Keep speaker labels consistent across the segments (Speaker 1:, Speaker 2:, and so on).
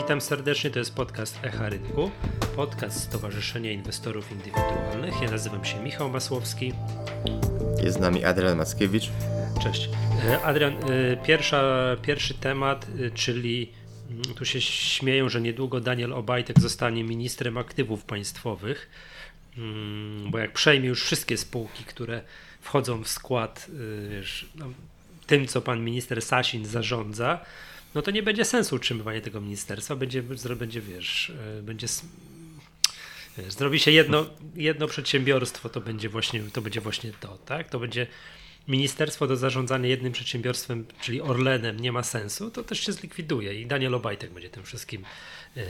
Speaker 1: Witam serdecznie, to jest podcast Echa Rynku, podcast Stowarzyszenia Inwestorów Indywidualnych. Ja nazywam się Michał Masłowski.
Speaker 2: Jest z nami Adrian Mackiewicz.
Speaker 1: Cześć. E, Adrian, e, pierwsza, pierwszy temat, e, czyli mm, tu się śmieją, że niedługo Daniel Obajtek zostanie ministrem aktywów państwowych, mm, bo jak przejmie już wszystkie spółki, które wchodzą w skład wiesz, no, tym, co pan minister Sasin zarządza, no to nie będzie sensu utrzymywania tego ministerstwa, będzie, będzie wiesz, e, będzie wiesz, zrobi się jedno, jedno przedsiębiorstwo, to będzie właśnie to, będzie właśnie to tak? To będzie ministerstwo do zarządzania jednym przedsiębiorstwem, czyli Orlenem, nie ma sensu, to też się zlikwiduje i Daniel Obajtek będzie tym wszystkim yy,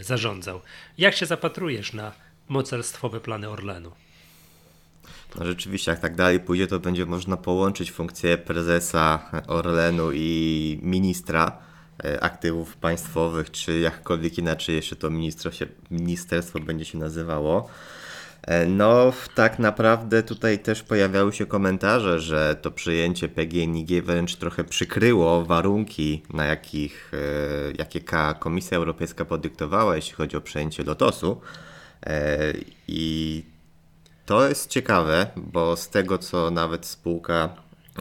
Speaker 1: zarządzał. Jak się zapatrujesz na mocarstwowe plany Orlenu?
Speaker 2: No rzeczywiście, jak tak dalej pójdzie, to będzie można połączyć funkcję prezesa Orlenu i ministra e, aktywów państwowych, czy jakkolwiek inaczej jeszcze to ministerstwo, ministerstwo będzie się nazywało. E, no, tak naprawdę tutaj też pojawiały się komentarze, że to przyjęcie PGNiG wręcz trochę przykryło warunki, na jakich, e, jakie Komisja Europejska podyktowała, jeśli chodzi o przejęcie Lotosu. I to jest ciekawe, bo z tego co nawet spółka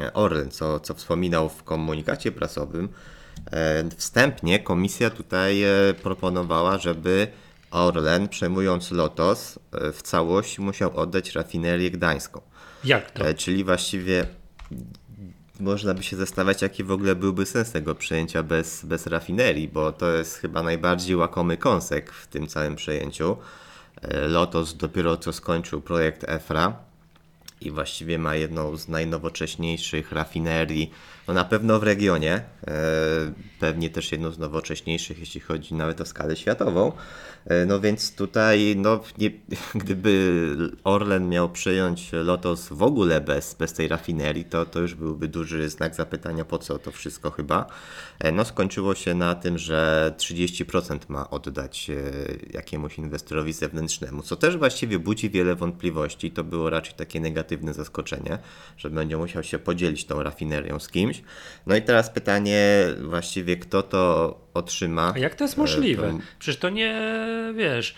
Speaker 2: e, Orlen, co, co wspominał w komunikacie prasowym, e, wstępnie komisja tutaj e, proponowała, żeby Orlen przejmując Lotos w całości musiał oddać rafinerię gdańską.
Speaker 1: Jak to?
Speaker 2: Czyli właściwie można by się zastanawiać, jaki w ogóle byłby sens tego przejęcia bez, bez rafinerii, bo to jest chyba najbardziej łakomy kąsek w tym całym przejęciu. E, Lotos dopiero co skończył projekt EFRA i właściwie ma jedną z najnowocześniejszych rafinerii, no na pewno w regionie, e, pewnie też jedną z nowocześniejszych, jeśli chodzi nawet o skalę światową. E, no więc tutaj, no, nie, gdyby Orlen miał przyjąć Lotos w ogóle bez, bez tej rafinerii, to, to już byłby duży znak zapytania, po co to wszystko chyba. E, no skończyło się na tym, że 30% ma oddać jakiemuś inwestorowi zewnętrznemu, co też właściwie budzi wiele wątpliwości. To było raczej takie negatywne zaskoczenie, że będzie musiał się podzielić tą rafinerią z kimś. No i teraz pytanie właściwie, kto to otrzyma.
Speaker 1: A jak to jest możliwe? To... Przecież to nie, wiesz,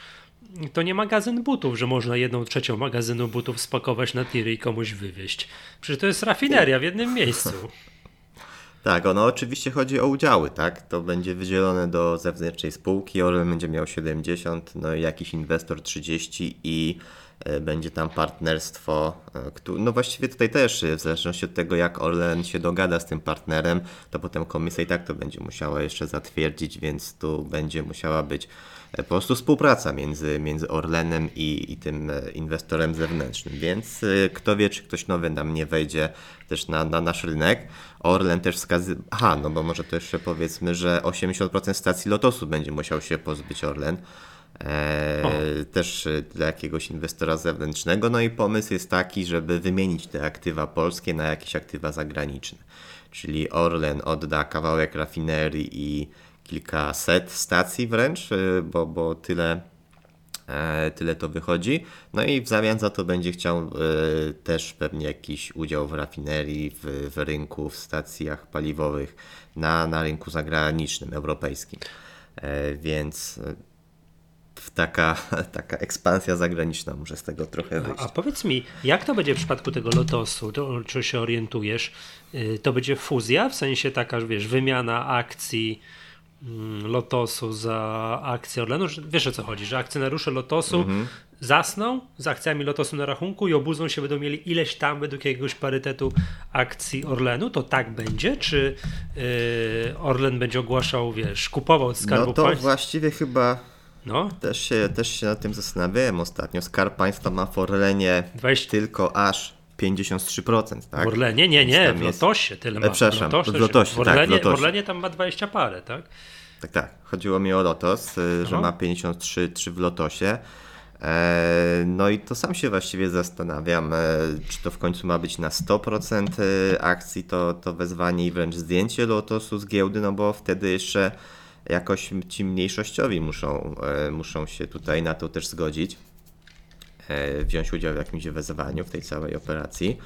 Speaker 1: to nie magazyn butów, że można jedną trzecią magazynu butów spakować na tiry i komuś wywieźć. Przecież to jest rafineria w jednym miejscu.
Speaker 2: Tak, ono oczywiście chodzi o udziały, tak? To będzie wydzielone do zewnętrznej spółki, Orlen będzie miał 70, no i jakiś inwestor 30 i E, będzie tam partnerstwo. E, no właściwie tutaj też, w zależności od tego, jak Orlen się dogada z tym partnerem, to potem komisja i tak to będzie musiała jeszcze zatwierdzić, więc tu będzie musiała być e, po prostu współpraca między, między Orlenem i, i tym inwestorem zewnętrznym. Więc kto wie, czy ktoś nowy nam nie wejdzie też na, na nasz rynek. Orlen też wskazuje. Aha, no bo może to jeszcze powiedzmy, że 80% stacji Lotosu będzie musiał się pozbyć Orlen. E, też e, dla jakiegoś inwestora zewnętrznego. No i pomysł jest taki, żeby wymienić te aktywa polskie na jakieś aktywa zagraniczne. Czyli Orlen odda kawałek rafinerii i kilkaset stacji wręcz, e, bo, bo tyle, tyle to wychodzi. No i w zamian za to będzie chciał też pewnie jakiś udział w rafinerii, w, w rynku, w stacjach paliwowych na, na rynku zagranicznym, europejskim. Więc taka, taka ekspansja zagraniczna może z tego trochę wyjść.
Speaker 1: A, a powiedz mi, jak to będzie w przypadku tego Lotosu, to, czy się orientujesz? Y, to będzie fuzja, w sensie taka, wiesz, wymiana akcji mm, Lotosu za akcję Orlenu? Wiesz o co chodzi, że akcjonariusze Lotosu mhm. zasną z akcjami Lotosu na rachunku i obudzą się, będą mieli ileś tam według jakiegoś parytetu akcji Orlenu, to tak będzie? Czy yy, Orlen będzie ogłaszał, wiesz, kupował od Skarbu
Speaker 2: No to
Speaker 1: Państwa?
Speaker 2: właściwie chyba no. Też się, też się nad tym zastanawiałem ostatnio. Skarb Państwa ma w Orlenie 20... tylko aż 53%, tak?
Speaker 1: W Orlenie? Nie, nie, w Lotosie tyle ma.
Speaker 2: E, przepraszam, w Lotosie,
Speaker 1: w, Lotosie, w, Orlenie, tak, w, Lotosie. w Orlenie tam ma 20 parę, tak?
Speaker 2: Tak, tak. Chodziło mi o Lotos, y, że ma 53 w Lotosie. E, no i to sam się właściwie zastanawiam, e, czy to w końcu ma być na 100% akcji to, to wezwanie i wręcz zdjęcie Lotosu z giełdy, no bo wtedy jeszcze jakoś ci mniejszościowi muszą, e, muszą się tutaj na to też zgodzić, e, wziąć udział w jakimś wezwaniu w tej całej operacji.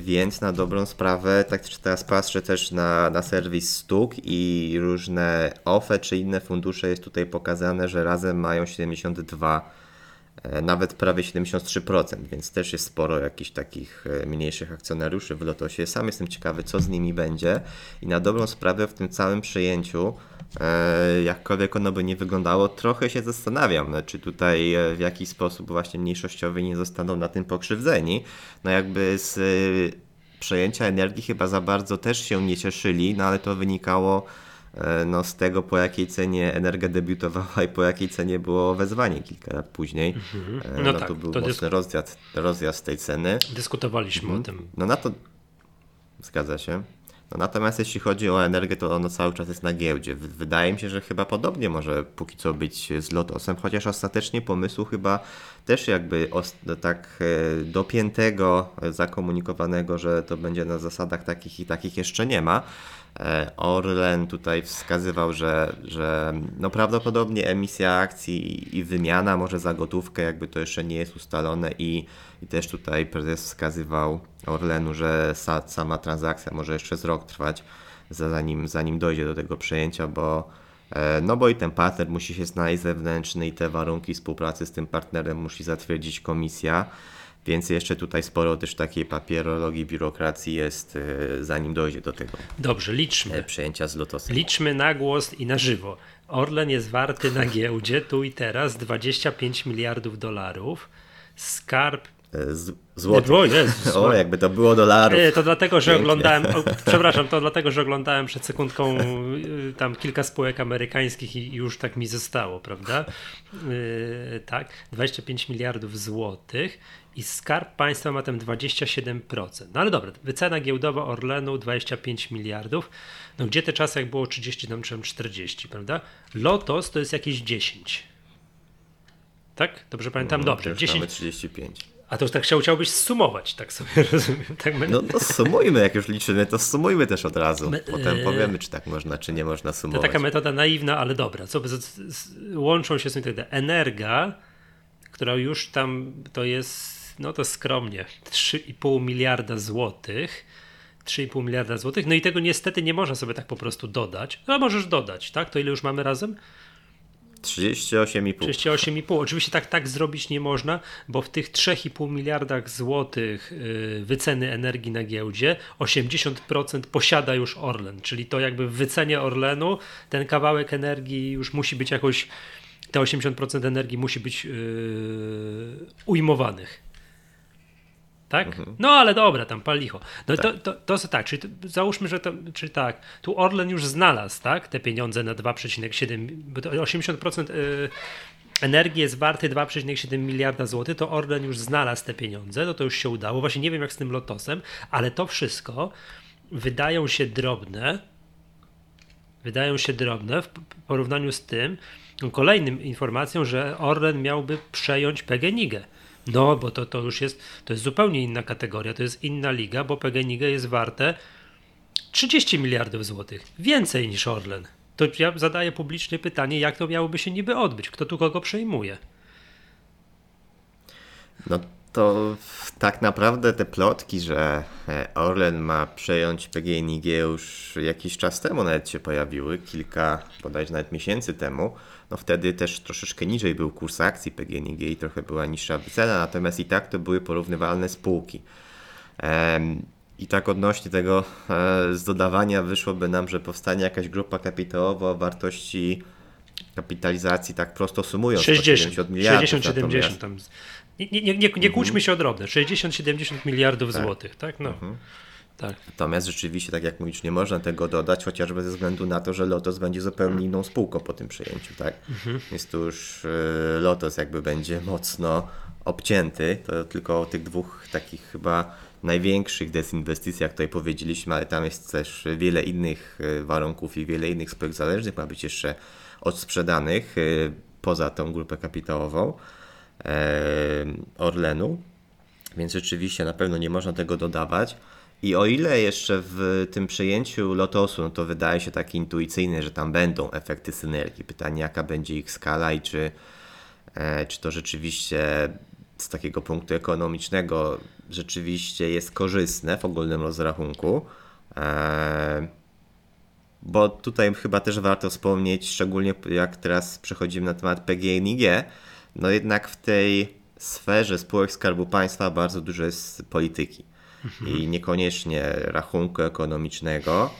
Speaker 2: Więc na dobrą sprawę, tak teraz patrzę też na, na serwis Stuk i różne OFE czy inne fundusze jest tutaj pokazane, że razem mają 72 E, nawet prawie 73%, więc też jest sporo jakichś takich e, mniejszych akcjonariuszy w Lotosie. Sam jestem ciekawy, co z nimi będzie i na dobrą sprawę w tym całym przejęciu, e, jakkolwiek ono by nie wyglądało, trochę się zastanawiam, no, czy tutaj w jakiś sposób właśnie mniejszościowi nie zostaną na tym pokrzywdzeni. No jakby z przejęcia energii chyba za bardzo też się nie cieszyli, no ale to wynikało E, no, z tego, po jakiej cenie Energia debiutowała i po jakiej cenie było wezwanie kilka lat później. Mhm. No, no tak, to był to mocny rozjazd, rozjazd tej ceny.
Speaker 1: Dyskutowaliśmy mhm. o tym.
Speaker 2: No na to zgadza się. No natomiast jeśli chodzi o energię, to ono cały czas jest na giełdzie. Wydaje mi się, że chyba podobnie może póki co być z Lotosem, chociaż ostatecznie pomysłu chyba też jakby tak e, dopiętego, zakomunikowanego, że to będzie na zasadach takich i takich jeszcze nie ma. E, Orlen tutaj wskazywał, że, że no prawdopodobnie emisja akcji i wymiana może za gotówkę, jakby to jeszcze nie jest ustalone i, i też tutaj prezes wskazywał Orlenu, że sa, sama transakcja może jeszcze z rok trwać, zanim, zanim dojdzie do tego przejęcia, bo e, no bo i ten partner musi się znaleźć zewnętrzny i te warunki współpracy z tym partnerem musi zatwierdzić komisja. Więc jeszcze tutaj sporo też takiej papierologii, biurokracji jest, e, zanim dojdzie do tego.
Speaker 1: Dobrze, liczmy.
Speaker 2: E, przejęcia z Lotosem.
Speaker 1: Liczmy na głos i na żywo. Orlen jest warty na giełdzie tu i teraz 25 miliardów dolarów. Skarb
Speaker 2: z, złotych. O, Jezus, o, jakby to było dolarów.
Speaker 1: To dlatego, że Pięknie. oglądałem, o, przepraszam, to dlatego, że oglądałem przed sekundką y, tam kilka spółek amerykańskich i już tak mi zostało, prawda? Yy, tak, 25 miliardów złotych i Skarb Państwa ma tam 27%. No ale dobra, wycena giełdowa Orlenu 25 miliardów. No gdzie te czasy, jak było 30, tam 40, prawda? Lotos to jest jakieś 10. Tak? Dobrze pamiętam?
Speaker 2: No,
Speaker 1: Dobrze.
Speaker 2: 10. 35.
Speaker 1: A to już tak chciałbyś sumować, tak sobie rozumiem. Tak
Speaker 2: no, no sumujmy, jak już liczymy, to sumujmy też od razu. Potem e, powiemy, czy tak można, czy nie można sumować.
Speaker 1: To taka metoda naiwna, ale dobra. Co, łączą się z tym tak Energa, która już tam to jest, no to skromnie, 3,5 miliarda złotych. 3,5 miliarda złotych. No i tego niestety nie można sobie tak po prostu dodać. No możesz dodać, tak? To ile już mamy razem?
Speaker 2: 38,5.
Speaker 1: 38,5. Oczywiście tak, tak zrobić nie można, bo w tych 3,5 miliardach złotych y, wyceny energii na giełdzie 80% posiada już Orlen, czyli to jakby w wycenie Orlenu ten kawałek energii już musi być jakoś, te 80% energii musi być yy, ujmowanych tak? Mhm. No ale dobra, tam pal licho. No tak. to, to, to tak, czyli to, załóżmy, że to, czyli tak, tu Orlen już znalazł, tak, te pieniądze na 2,7, bo to 80% y, energii jest warty 2,7 miliarda złotych, to Orlen już znalazł te pieniądze, no to już się udało. Właśnie nie wiem jak z tym lotosem, ale to wszystko wydają się drobne, wydają się drobne w porównaniu z tym, kolejnym informacją, że Orlen miałby przejąć PGNiG. No, bo to, to już jest, to jest zupełnie inna kategoria, to jest inna liga, bo PGNiG jest warte 30 miliardów złotych, więcej niż Orlen. To ja zadaję publicznie pytanie, jak to miałoby się niby odbyć, kto tu kogo przejmuje?
Speaker 2: No to tak naprawdę te plotki, że e, Orlen ma przejąć PGNiG już jakiś czas temu nawet się pojawiły, kilka bodajże nawet miesięcy temu, no wtedy też troszeczkę niżej był kurs akcji PGNiG i trochę była niższa wycena, natomiast i tak to były porównywalne spółki. I tak odnośnie tego e, z dodawania wyszłoby nam, że powstanie jakaś grupa kapitałowa o wartości kapitalizacji, tak prosto sumując,
Speaker 1: 60 miliardów. 60-70 tam. Nie, nie, nie, nie kłóćmy się o drobne, 60-70 miliardów tak. złotych, tak? No. Mhm.
Speaker 2: Tak. Natomiast rzeczywiście, tak jak mówisz, nie można tego dodać, chociażby ze względu na to, że Lotos będzie zupełnie inną spółką po tym przejęciu, tak? Mhm. Więc tu już y, Lotos jakby będzie mocno obcięty. To tylko o tych dwóch takich chyba największych dezinwestycjach tutaj powiedzieliśmy, ale tam jest też wiele innych y, warunków i wiele innych spółek zależnych ma być jeszcze odsprzedanych y, poza tą grupę kapitałową Orlenu. Więc rzeczywiście na pewno nie można tego dodawać. I o ile jeszcze w tym przejęciu Lotosu, no to wydaje się takie intuicyjne, że tam będą efekty synergii. Pytanie, jaka będzie ich skala i czy, e, czy to rzeczywiście z takiego punktu ekonomicznego rzeczywiście jest korzystne w ogólnym rozrachunku. Bo tutaj chyba też warto wspomnieć, szczególnie jak teraz przechodzimy na temat PGNiG, no jednak w tej sferze spółek Skarbu Państwa bardzo dużo jest polityki i niekoniecznie rachunku ekonomicznego.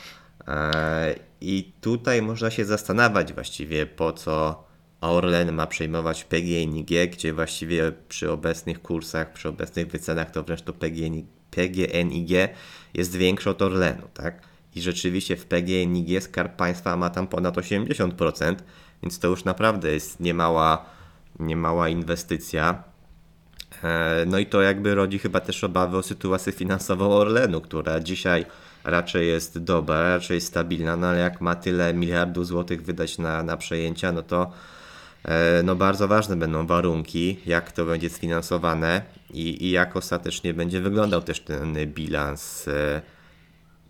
Speaker 2: E, I tutaj można się zastanawiać właściwie po co Orlen ma przejmować PGNiG, gdzie właściwie przy obecnych kursach, przy obecnych wycenach to wręcz to PGNiG, PGNiG jest większe od Orlenu, tak? I rzeczywiście w PGNiG Skarb Państwa ma tam ponad 80%, więc to już naprawdę jest niemała, niemała inwestycja. E, no i to jakby rodzi chyba też obawy o sytuację finansową Orlenu, która dzisiaj raczej jest dobra, raczej jest stabilna, no ale jak ma tyle miliardów złotych wydać na, na przejęcia, no to e, no bardzo ważne będą warunki, jak to będzie sfinansowane i, i jak ostatecznie będzie wyglądał też ten bilans. E,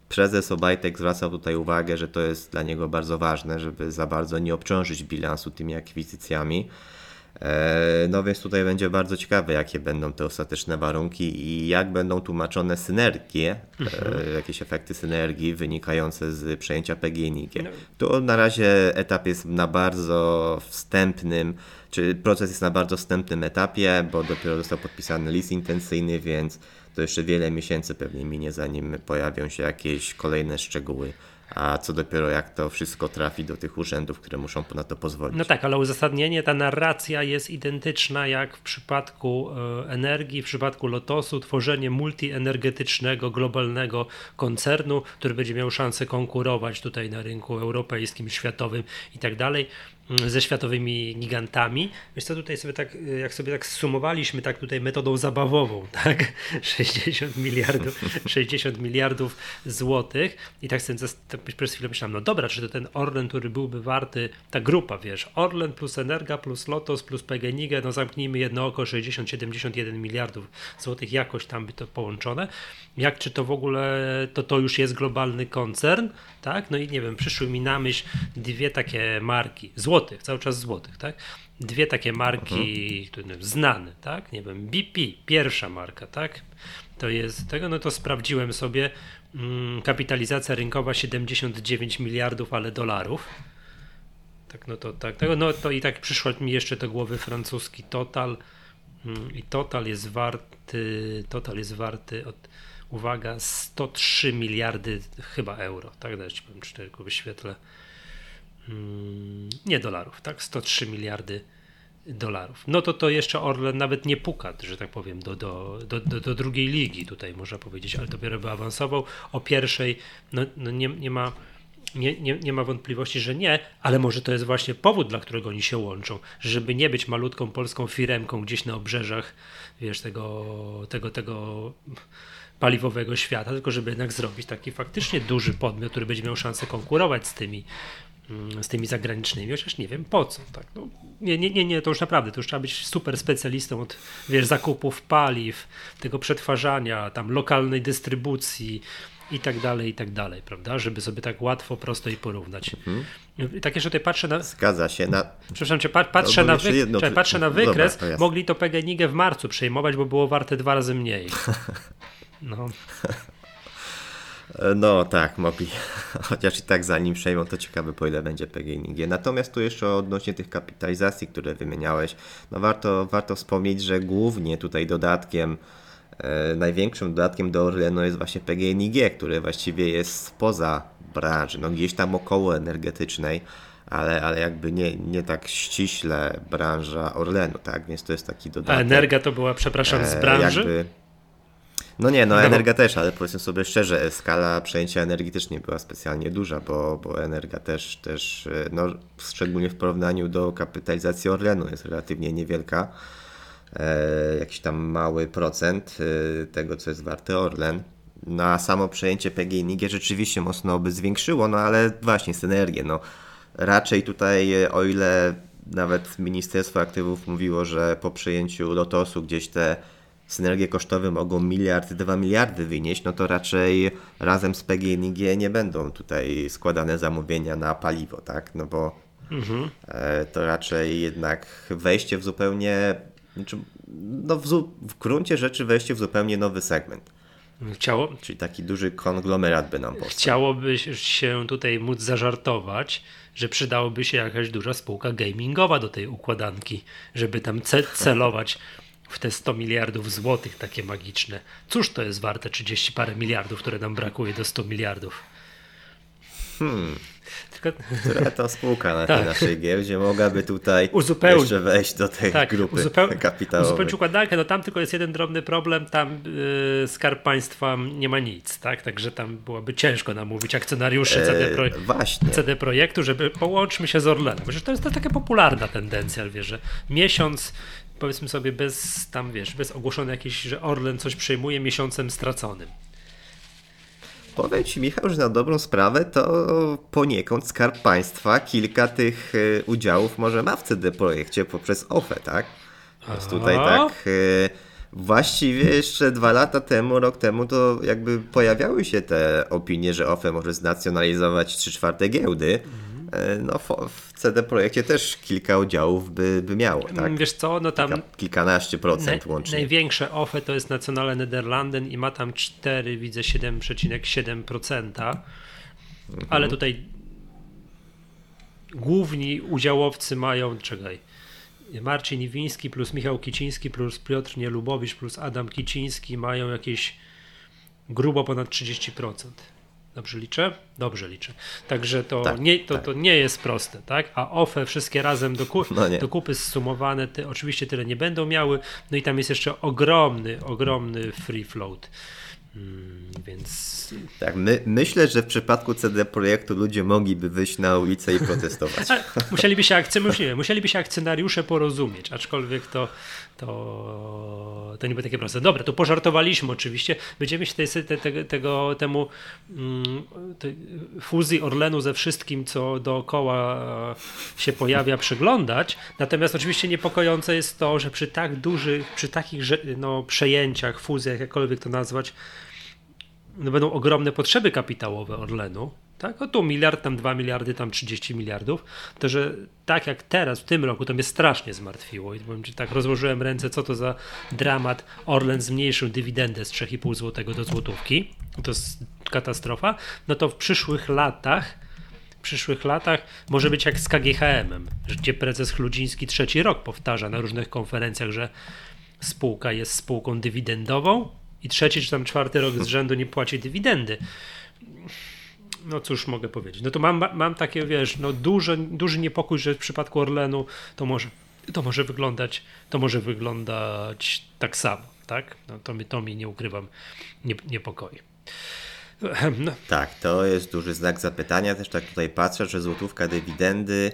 Speaker 2: prezes Obajtek zwracał tutaj uwagę, że to jest dla niego bardzo ważne, żeby za bardzo nie obciążyć bilansu tymi akwizycjami. E, no więc tutaj będzie bardzo ciekawe, jakie będą te ostateczne warunki i jak będą tłumaczone synergie, e, mhm. jakieś efekty synergii wynikające z przejęcia PGNiG. No. Tu na razie etap jest na bardzo wstępnym, czy proces jest na bardzo wstępnym etapie, bo dopiero został podpisany list intencyjny, więc to jeszcze wiele miesięcy pewnie minie, zanim pojawią się jakieś kolejne szczegóły a co dopiero jak to wszystko trafi do tych urzędów, które muszą na to pozwolić.
Speaker 1: No tak, ale uzasadnienie, ta narracja jest identyczna jak w przypadku e, energii, w przypadku Lotosu, tworzenie multienergetycznego, globalnego koncernu, który będzie miał szansę konkurować tutaj na rynku europejskim, światowym i tak dalej ze światowymi gigantami. Wiesz co, tutaj sobie tak, jak sobie tak sumowaliśmy tak tutaj metodą zabawową, tak, 60 miliardów, 60 miliardów złotych i tak sobie tak przez chwilę myślałem, no dobra, czy to ten Orlen, który byłby warty, ta grupa, wiesz, Orlen plus Energa plus Lotos plus PGNiG, no zamknijmy jedno oko 60-71 miliardów złotych, jakoś tam by to połączone. Jak, czy to w ogóle, to to już jest globalny koncern, tak, no i nie wiem, przyszły mi na myśl dwie takie marki, złote złotych, cały czas złotych, tak? Dwie takie marki mhm. znane, tak? Nie wiem, BP, pierwsza marka, tak? To jest tego, no to sprawdziłem sobie. Mm, kapitalizacja rynkowa 79 miliardów, ale dolarów. Tak, no to tak, tego, no to i tak przyszło mi jeszcze do głowy francuski Total. Mm, I Total jest warty, Total jest warty od, uwaga, 103 miliardy chyba euro, tak? Dać ci powiem, czy tylko wyświetlę. Mm, nie dolarów, tak? 103 miliardy dolarów. No to to jeszcze Orlen nawet nie puka, że tak powiem, do, do, do, do, drugiej ligi tutaj można powiedzieć, ale dopiero by awansował. O pierwszej no, no nie, nie ma nie, nie, nie ma wątpliwości, że nie, ale może to jest właśnie powód, dla którego oni się łączą, żeby nie być malutką polską firemką gdzieś na obrzeżach, wiesz, tego, tego, tego paliwowego świata, tylko żeby jednak zrobić taki faktycznie duży podmiot, który będzie miał szansę konkurować z tymi z tymi zagranicznymi, chociaż nie wiem po co. Tak? No, nie, nie, nie, nie, to już naprawdę, to już trzeba być super specjalistą od wiesz, zakupów paliw, tego przetwarzania, tam lokalnej dystrybucji i tak dalej, i tak dalej, prawda? Żeby sobie tak łatwo, prosto i porównać. Mhm. Tak jeszcze tutaj patrzę na...
Speaker 2: Zgadza się. Na...
Speaker 1: Przepraszam cię, patrzę, na wy... jedno... Czekaj, patrzę na wykres, Dobra, mogli to PGNiG w marcu przejmować, bo było warte dwa razy mniej. No.
Speaker 2: No tak, mogli. Chociaż i tak zanim przejmą, to ciekawe po ile będzie PGNiG. Natomiast tu jeszcze odnośnie tych kapitalizacji, które wymieniałeś, no warto, warto wspomnieć, że głównie tutaj dodatkiem, e, największym dodatkiem do Orlenu jest właśnie PGNiG, który właściwie jest spoza branży, no gdzieś tam około energetycznej, ale, ale jakby nie, nie tak ściśle branża Orlenu, tak? Więc to jest taki dodatek.
Speaker 1: A Energa to była, przepraszam, z e, branży? Jakby,
Speaker 2: no nie, no, no Energa też, ale powiedzmy sobie szczerze, skala przejęcia energii też nie była specjalnie duża, bo, bo Energa też, też e, no, szczególnie w porównaniu do kapitalizacji Orlenu jest relatywnie niewielka. E, jakiś tam mały procent e, tego, co jest warty Orlen. No a samo przejęcie PGNiG rzeczywiście mocno by zwiększyło, no ale właśnie synergię, no raczej tutaj e, o ile nawet Ministerstwo Aktywów mówiło, że po przejęciu Lotosu gdzieś te synergie kosztowe mogą miliard, dwa miliardy wynieść, no to raczej razem z PGNiG nie będą tutaj składane zamówienia na paliwo, tak? No bo mhm. E, to raczej jednak wejście w zupełnie Znaczy, no w, w gruncie rzeczy wejście w zupełnie nowy segment.
Speaker 1: Chciało,
Speaker 2: Czyli taki duży konglomerat by nam powstał.
Speaker 1: chciałoby się tutaj móc zażartować, że przydałoby się jakaś duża spółka gamingowa do tej układanki, żeby tam ce- celować w te 100 miliardów złotych takie magiczne. Cóż to jest warte 30 parę miliardów, które nam brakuje do 100 miliardów? Tylko,
Speaker 2: Która to spółka na tej
Speaker 1: Tak.
Speaker 2: naszej giełdzie mogłaby tutaj
Speaker 1: Uzupełni-
Speaker 2: jeszcze wejść do tej
Speaker 1: tak,
Speaker 2: grupy
Speaker 1: uzupeł-
Speaker 2: kapitałowej.
Speaker 1: uzupełnić układankę, no tam tylko jest jeden drobny problem, tam yy, Skarb Państwa nie ma nic, tak? Także tam byłoby ciężko namówić akcjonariuszy CD, Pro...
Speaker 2: E, właśnie.
Speaker 1: CD Projektu, żeby połączmy się z Orlenem. Przecież to jest to taka popularna tendencja, wiesz, że miesiąc powiedzmy sobie bez tam, wiesz, bez ogłoszonej jakiejś, że Orlen coś przejmuje miesiącem straconym.
Speaker 2: Powiem Ci, Michał, że na dobrą sprawę to poniekąd Skarb Państwa kilka tych e, udziałów może ma w CD Projekcie poprzez OFE, tak? Więc tutaj tak e, właściwie jeszcze dwa lata temu, rok temu to jakby pojawiały się te opinie, że OFE może znacjonalizować 3 czwarte giełdy. E, No fo- w CD Projekcie też kilka udziałów by, by miało, tak?
Speaker 1: Wiesz co, no tam
Speaker 2: Kilka, kilkanaście procent
Speaker 1: Naj,
Speaker 2: łącznie.
Speaker 1: największe OFE to jest Nationale Nederlanden i ma tam 4, widzę 7,7%. Ale tutaj główni udziałowcy mają, czekaj, Marcin Iwiński plus Michał Kiciński plus Piotr Nielubowicz plus Adam Kiciński mają jakieś grubo ponad 30%. Dobrze liczę? Dobrze liczę. Także to,
Speaker 2: Tak,
Speaker 1: nie, to,
Speaker 2: tak.
Speaker 1: to nie jest proste, tak? A OFE wszystkie razem do, ku,
Speaker 2: No
Speaker 1: do kupy zsumowane, te, oczywiście tyle nie będą miały. No i tam jest jeszcze ogromny, ogromny free float. Mm, więc
Speaker 2: Tak, my, myślę, że w przypadku CD Projektu ludzie mogliby wyjść na ulicę i protestować.
Speaker 1: Musieliby się akcje, musieli, musieliby się akcjonariusze porozumieć, aczkolwiek to, to, to nie będzie takie proste. Dobra, to pożartowaliśmy oczywiście. Będziemy się tej, te, te, tego, temu mm, tej fuzji Orlenu ze wszystkim, co dookoła się pojawia, przyglądać. Natomiast oczywiście niepokojące jest to, że przy tak dużych, przy takich no, przejęciach, fuzjach, jakkolwiek to nazwać, będą ogromne potrzeby kapitałowe Orlenu, tak? O tu miliard, tam 2 miliardy, tam 30 miliardów, to że tak jak teraz, w tym roku, to mnie strasznie zmartwiło. I powiem ci tak, rozłożyłem ręce, co to za dramat, Orlen zmniejszył dywidendę z 3,5 zł do złotówki, to jest katastrofa, no to w przyszłych latach w przyszłych latach może być jak z KGHM-em, gdzie prezes Chludziński trzeci rok powtarza na różnych konferencjach, że spółka jest spółką dywidendową i trzeci czy tam czwarty rok z rzędu nie płaci dywidendy. No cóż mogę powiedzieć. No to mam, mam takie, wiesz, no duży, duży niepokój, że w przypadku Orlenu to może, to może wyglądać, to może wyglądać tak samo, tak? No to mi, to mi nie ukrywam, nie, niepokoi. No,
Speaker 2: Tak, to jest duży znak zapytania. Też tak tutaj patrzę, że złotówka dywidendy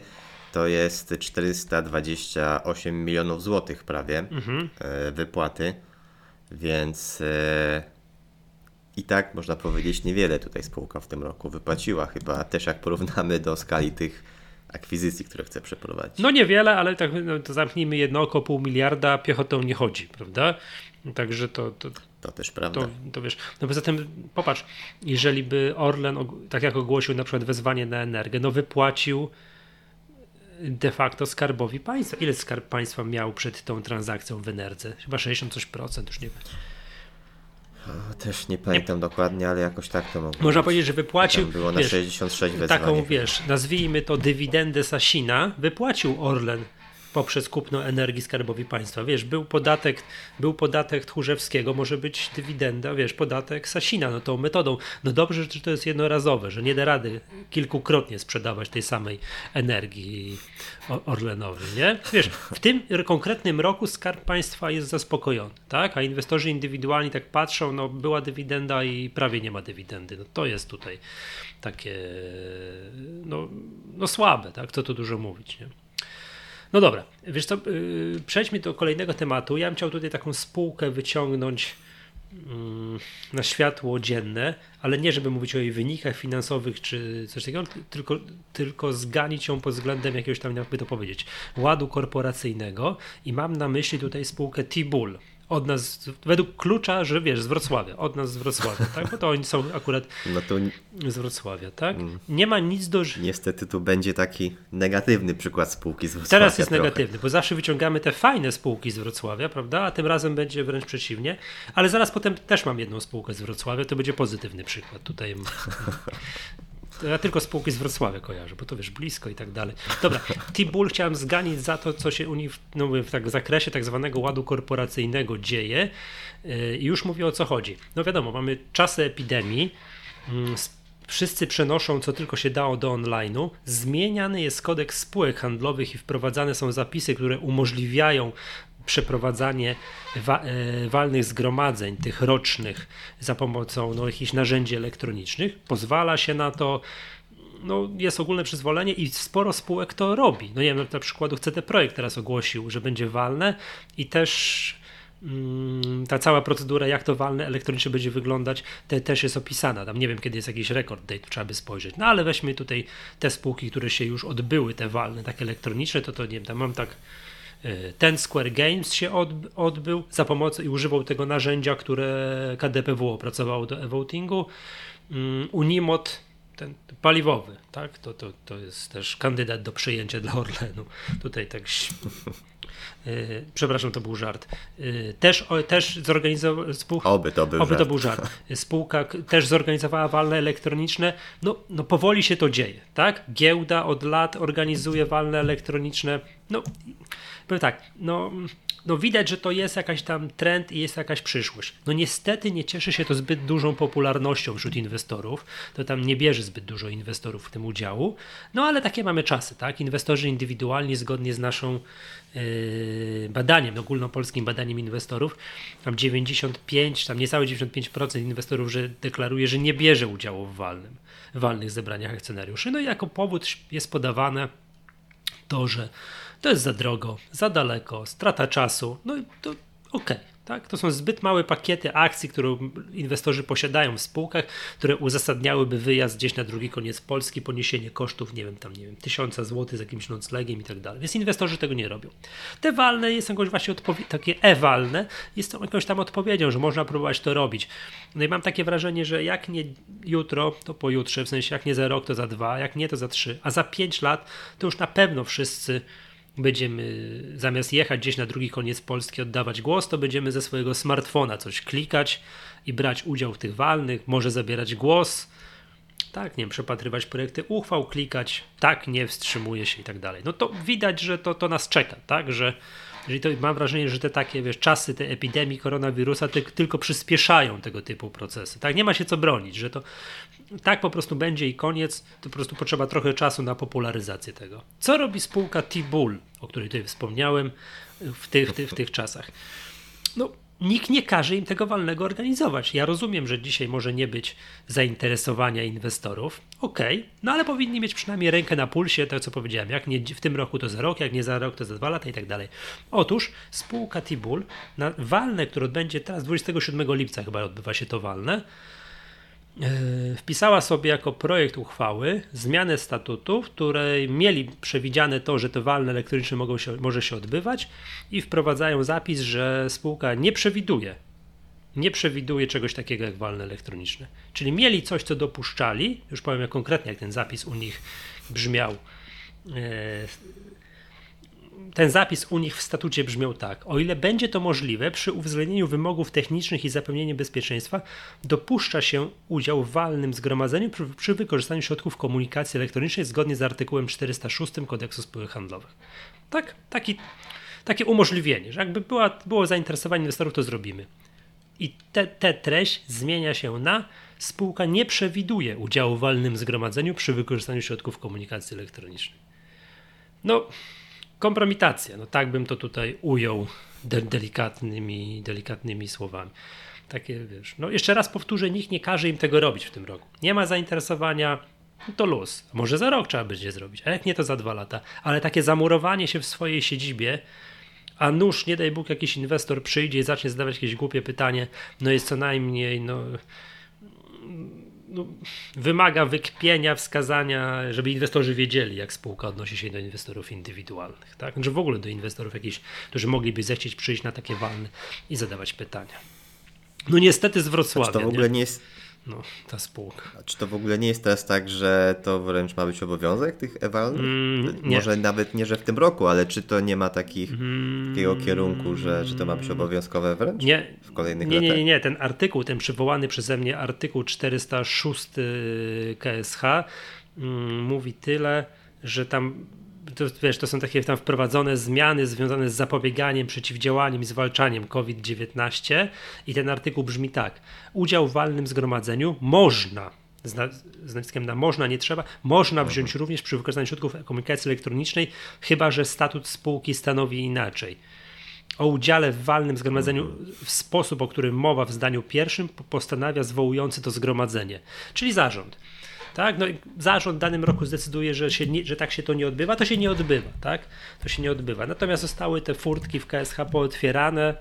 Speaker 2: to jest 428 milionów złotych prawie
Speaker 1: Mhm.
Speaker 2: e, wypłaty, więc e, i tak można powiedzieć niewiele tutaj spółka w tym roku wypłaciła, chyba też jak porównamy do skali tych akwizycji, które chce przeprowadzić.
Speaker 1: No niewiele, ale tak no, to zamknijmy jedno oko, pół miliarda, piechotą nie chodzi, prawda? Także to, to,
Speaker 2: To też prawda.
Speaker 1: to, to wiesz, no poza tym popatrz, jeżeli by Orlen, tak jak ogłosił na przykład wezwanie na energię, no wypłacił de facto skarbowi państwa. Ile skarb państwa miał przed tą transakcją w Enerdze? Chyba 60 coś procent, już nie wiem.
Speaker 2: Też nie pamiętam dokładnie, ale jakoś tak to mogło
Speaker 1: Można
Speaker 2: być.
Speaker 1: powiedzieć, że wypłacił
Speaker 2: Tam było na
Speaker 1: wiesz,
Speaker 2: 66 wezwanie.
Speaker 1: taką, wiesz, nazwijmy to dywidendę Sasina, wypłacił Orlen poprzez kupno energii skarbowi państwa. Wiesz, był podatek, był podatek Tchórzewskiego, może być dywidenda, wiesz, podatek Sasina, no tą metodą. No dobrze, że to jest jednorazowe, że nie da rady kilkukrotnie sprzedawać tej samej energii O- Orlenowi, nie? Wiesz, w tym konkretnym roku Skarb Państwa jest zaspokojony, tak? A inwestorzy indywidualni tak patrzą, no była dywidenda i prawie nie ma dywidendy. No to jest tutaj takie, no, no słabe, tak? Co tu dużo mówić, nie? No dobra, wiesz co, yy, przejdźmy do kolejnego tematu. Ja bym chciał tutaj taką spółkę wyciągnąć mm, na światło dzienne, ale nie żeby mówić o jej wynikach finansowych czy coś takiego, tylko, tylko zganić ją pod względem jakiegoś tam, jakby to powiedzieć, ładu korporacyjnego i mam na myśli tutaj spółkę T-Bull, Od nas, według klucza, że wiesz, z Wrocławia, od nas z Wrocławia, tak? Bo to oni są akurat no to... z Wrocławia, tak? Mm. Nie ma nic do...
Speaker 2: Niestety tu będzie taki negatywny przykład spółki z Wrocławia.
Speaker 1: Teraz jest
Speaker 2: trochę.
Speaker 1: negatywny, bo zawsze wyciągamy te fajne spółki z Wrocławia, prawda? A tym razem będzie wręcz przeciwnie. Ale zaraz potem też mam jedną spółkę z Wrocławia, to będzie pozytywny przykład. Tutaj ja tylko spółki z Wrocławia kojarzę, bo to wiesz, blisko i tak dalej. Dobra, T-Bull chciałem zganić za to, co się u nich no, w tak, zakresie tak zwanego ładu korporacyjnego dzieje. Yy, I już mówię o co chodzi. No wiadomo, mamy czasy epidemii, mm, wszyscy przenoszą co tylko się dało do online'u. Zmieniany jest kodeks spółek handlowych i wprowadzane są zapisy, które umożliwiają przeprowadzanie wa e, walnych zgromadzeń, tych rocznych, za pomocą no, jakichś narzędzi elektronicznych. Pozwala się na to, no, jest ogólne przyzwolenie i sporo spółek to robi. No nie wiem, na przykład CD Projekt teraz ogłosił, że będzie walne i też mm, ta cała procedura, jak to walne elektronicznie będzie wyglądać, te, też jest opisana. Tam nie wiem, kiedy jest jakiś rekord date, trzeba by spojrzeć. No ale weźmy tutaj te spółki, które się już odbyły, te walne, tak elektroniczne, to to nie wiem, tam mam tak ten Square Games się odbył za pomocą i używał tego narzędzia, które KDPW opracowało do e-votingu. Mm, Unimod, ten paliwowy, tak? To, to, to jest też kandydat do przyjęcia dla Orlenu. Tutaj tak. E, przepraszam, to był żart. E, też, też zorganizował spółka.
Speaker 2: Oby to był
Speaker 1: oby żart. To był żart. Spółka też zorganizowała walne elektroniczne. No, no powoli się to dzieje, tak? Giełda od lat organizuje walne elektroniczne. No powiem tak, no, no widać, że to jest jakaś tam trend i jest jakaś przyszłość. No niestety nie cieszy się to zbyt dużą popularnością wśród inwestorów, to tam nie bierze zbyt dużo inwestorów w tym udziału, no ale takie mamy czasy, tak? Inwestorzy indywidualni zgodnie z naszą yy, badaniem, ogólnopolskim badaniem inwestorów, tam 95, tam niecałe 95% inwestorów że deklaruje, że nie bierze udziału w walnym, walnych zebraniach akcjonariuszy. No i jako powód jest podawane to, że to jest za drogo, za daleko, strata czasu, no i to okej. Okay. Tak? To są zbyt małe pakiety akcji, które inwestorzy posiadają w spółkach, które uzasadniałyby wyjazd gdzieś na drugi koniec Polski, poniesienie kosztów, nie wiem, tam, nie wiem, tysiąca złotych z jakimś noclegiem i tak dalej. Więc inwestorzy tego nie robią. Te walne jest jakąś właśnie takie e-walne, jest to jakąś tam odpowiedzią, że można próbować to robić. No i mam takie wrażenie, że jak nie jutro, to pojutrze, w sensie jak nie za rok, to za dwa, jak nie, to za trzy, a za pięć lat, to już na pewno wszyscy będziemy zamiast jechać gdzieś na drugi koniec Polski, oddawać głos, to będziemy ze swojego smartfona coś klikać i brać udział w tych walnych, może zabierać głos, tak, nie wiem, przepatrywać projekty uchwał, klikać, tak, nie, wstrzymuje się i tak dalej. No to widać, że to, to nas czeka, tak, że jeżeli to mam wrażenie, że te takie wiesz, czasy tej epidemii koronawirusa te, tylko przyspieszają tego typu procesy. Tak, nie ma się co bronić, że to tak po prostu będzie i koniec, to po prostu potrzeba trochę czasu na popularyzację tego. Co robi spółka T-Bull, o której tutaj wspomniałem w tych, w w tych czasach? No, nikt nie każe im tego walnego organizować. Ja rozumiem, że dzisiaj może nie być zainteresowania inwestorów. Okej, okay, no ale powinni mieć przynajmniej rękę na pulsie, to co powiedziałem. Jak nie w tym roku, to za rok, jak nie za rok, to za dwa lata i tak dalej. Otóż spółka T-Bull na walne, które odbędzie teraz 27 lipca chyba odbywa się to walne, wpisała sobie jako projekt uchwały zmianę statutu, w której mieli przewidziane to, że te walne elektroniczne mogą się, może się odbywać i wprowadzają zapis, że spółka nie przewiduje nie przewiduje czegoś takiego jak walne elektroniczne. Czyli mieli coś, co dopuszczali, już powiem jak konkretnie, jak ten zapis u nich brzmiał e, ten zapis u nich w statucie brzmiał tak: O ile będzie to możliwe, przy uwzględnieniu wymogów technicznych i zapewnieniu bezpieczeństwa, dopuszcza się udział w walnym zgromadzeniu przy, przy wykorzystaniu środków komunikacji elektronicznej zgodnie z artykułem 406 Kodeksu Spółek Handlowych. Tak, taki, takie umożliwienie, że jakby była, było zainteresowanie inwestorów, to zrobimy. I te, te treść zmienia się na spółka nie przewiduje udziału w walnym zgromadzeniu przy wykorzystaniu środków komunikacji elektronicznej. No, kompromitacja. No tak bym to tutaj ujął de delikatnymi, delikatnymi słowami. Takie wiesz. No jeszcze raz powtórzę, nikt nie każe im tego robić w tym roku. Nie ma zainteresowania, to luz. Może za rok trzeba będzie zrobić, a jak nie, to za dwa lata. Ale takie zamurowanie się w swojej siedzibie, a nuż, nie daj Bóg, jakiś inwestor przyjdzie i zacznie zadawać jakieś głupie pytanie, no jest co najmniej, no no, wymaga wykpienia, wskazania, żeby inwestorzy wiedzieli, jak spółka odnosi się do inwestorów indywidualnych, tak? Znaczy w ogóle do inwestorów jakichś, którzy mogliby zechcieć przyjść na takie walne i zadawać pytania. No niestety z Wrocławia.
Speaker 2: Czy to w ogóle nie, nie jest
Speaker 1: no, ta spółka.
Speaker 2: A czy to w ogóle nie jest teraz tak, że to wręcz ma być obowiązek tych ewalnych? Mm, Może nawet nie, że w tym roku, ale czy to nie ma takich, mm, takiego kierunku, że, że to ma być obowiązkowe wręcz
Speaker 1: nie,
Speaker 2: w kolejnych
Speaker 1: nie,
Speaker 2: latach?
Speaker 1: Nie, nie, nie. Ten artykuł, ten przywołany przeze mnie artykuł 406 KSH mm, mówi tyle, że tam to, wiesz, to są takie tam wprowadzone zmiany związane z zapobieganiem, przeciwdziałaniem i zwalczaniem COVID-19 i ten artykuł brzmi tak. Udział w walnym zgromadzeniu można, z, naciskiem na można, nie trzeba, można mhm. wziąć również przy wykorzystaniu środków komunikacji elektronicznej, chyba że statut spółki stanowi inaczej. O udziale w walnym zgromadzeniu mhm. w sposób, o którym mowa w zdaniu pierwszym, postanawia zwołujący to zgromadzenie, czyli zarząd tak? No, zarząd w danym roku zdecyduje, że, się nie, że tak się to nie odbywa, to się nie odbywa, tak? To się nie odbywa. Natomiast zostały te furtki w KSH pootwierane.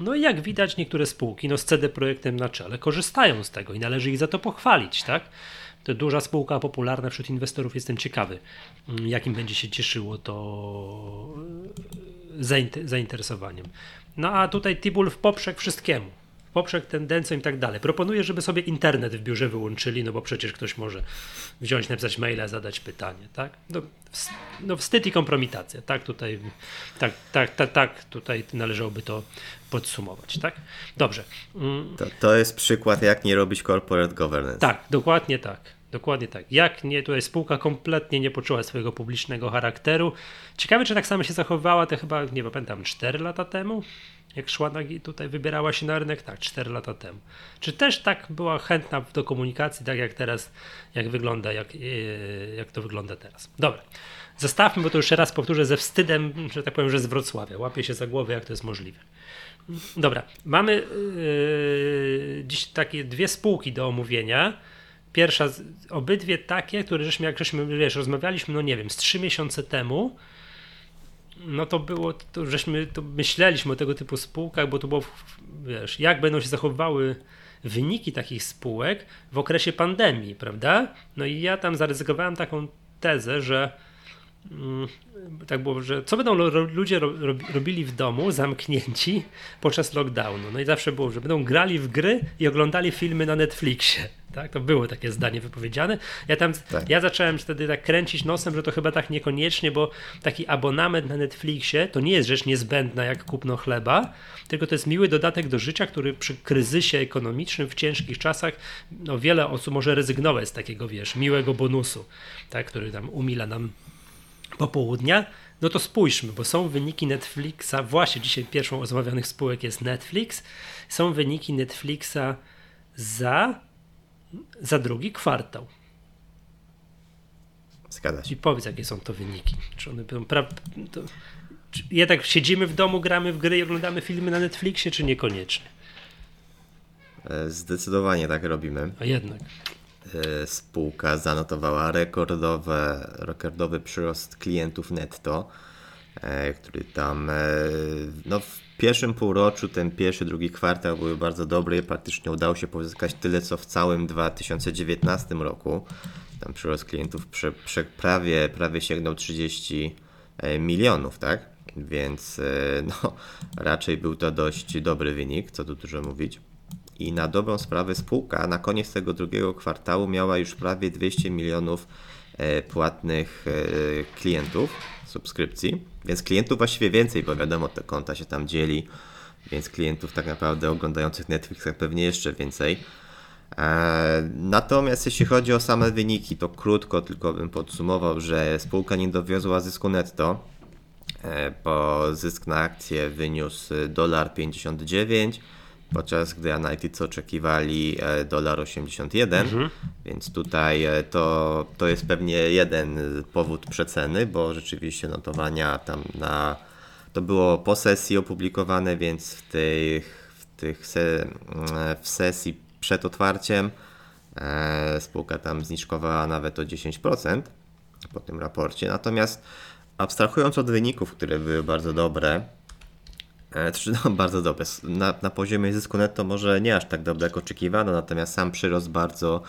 Speaker 1: No i jak widać, niektóre spółki, no z CD Projektem na czele, korzystają z tego i należy ich za to pochwalić, tak? To duża spółka, popularna wśród inwestorów. Jestem ciekawy, mm, jakim będzie się cieszyło to zainteresowaniem. No a tutaj Tibul w poprzek wszystkiemu poprzek tendencjom i tak dalej. Proponuję, żeby sobie internet w biurze wyłączyli, no bo przecież ktoś może wziąć, napisać maila, zadać pytanie, tak? No, no wstyd i kompromitacja, tak tutaj, tak, tak, tak, tak tutaj należałoby to podsumować, tak? Dobrze.
Speaker 2: Mm. To, to jest przykład, jak nie robić corporate governance.
Speaker 1: Tak, dokładnie tak. Dokładnie tak. Jak nie, tutaj spółka kompletnie nie poczuła swojego publicznego charakteru. Ciekawe, czy tak samo się zachowywała, to chyba, nie pamiętam, 4 lata temu? jak szła na, tutaj, wybierała się na rynek, tak, 4 lata temu. Czy też tak była chętna do komunikacji, tak jak teraz, jak wygląda, jak, e, jak to wygląda teraz. Dobra, zostawmy, bo to już raz powtórzę ze wstydem, że tak powiem, że z Wrocławia. Łapię się za głowę, jak to jest możliwe. Dobra, mamy yy, dziś takie dwie spółki do omówienia. Pierwsza, obydwie takie, które żeśmy, jak żeśmy wiesz, rozmawialiśmy, no nie wiem, z trzy miesiące temu no to było, to żeśmy to myśleliśmy o tego typu spółkach, bo to było, wiesz, jak będą się zachowywały wyniki takich spółek w okresie pandemii, prawda? No i ja tam zaryzykowałem taką tezę, że tak było, że co będą ludzie robili w domu zamknięci podczas lockdownu? No i zawsze było, że będą grali w gry i oglądali filmy na Netflixie. Tak, to było takie zdanie wypowiedziane. Ja tam, tak. ja zacząłem wtedy tak kręcić nosem, że to chyba tak niekoniecznie, bo taki abonament na Netflixie to nie jest rzecz niezbędna jak kupno chleba, tylko to jest miły dodatek do życia, który przy kryzysie ekonomicznym w ciężkich czasach, no wiele osób może rezygnować z takiego, wiesz, miłego bonusu, tak, który tam umila nam popołudnia. No to spójrzmy, bo są wyniki Netflixa, właśnie dzisiaj pierwszą omawianych spółek jest Netflix, są wyniki Netflixa za za drugi kwartał.
Speaker 2: Zgadza się.
Speaker 1: I powiedz, jakie są to wyniki. Czy one będą pra... to... czy jednak siedzimy w domu, gramy w gry i oglądamy filmy na Netflixie, czy niekoniecznie?
Speaker 2: E, zdecydowanie tak robimy.
Speaker 1: A jednak.
Speaker 2: E, spółka zanotowała rekordowe, rekordowy przyrost klientów netto, e, który tam no, w pierwszym półroczu, ten pierwszy, drugi kwartał były bardzo dobre. Praktycznie udało się pozyskać tyle, co w całym 2019 roku. Tam przyrost klientów prze, prze, prawie, prawie sięgnął 30 e, milionów, tak? Więc e, no, raczej był to dość dobry wynik, co tu dużo mówić. I na dobrą sprawę spółka na koniec tego drugiego kwartału miała już prawie 200 milionów e, płatnych klientów subskrypcji, więc klientów właściwie więcej, bo wiadomo, te konta się tam dzieli, więc klientów tak naprawdę oglądających Netflixa pewnie jeszcze więcej. E, natomiast jeśli chodzi o same wyniki, to krótko tylko bym podsumował, że spółka nie dowiozła zysku netto, e, bo zysk na akcję wyniósł $1,59 podczas gdy analitycy oczekiwali e, dolar 81, mhm. więc tutaj e, to, to jest pewnie jeden powód przeceny, bo rzeczywiście notowania tam na to było po sesji opublikowane, więc w tych, w tych se, w sesji przed otwarciem e, spółka tam zniżkowała nawet o 10% po tym raporcie. Natomiast abstrahując od wyników, które były bardzo dobre, no, bardzo dobre. Na, na poziomie zysku netto może nie aż tak dobre jak oczekiwano, natomiast sam przyrost bardzo,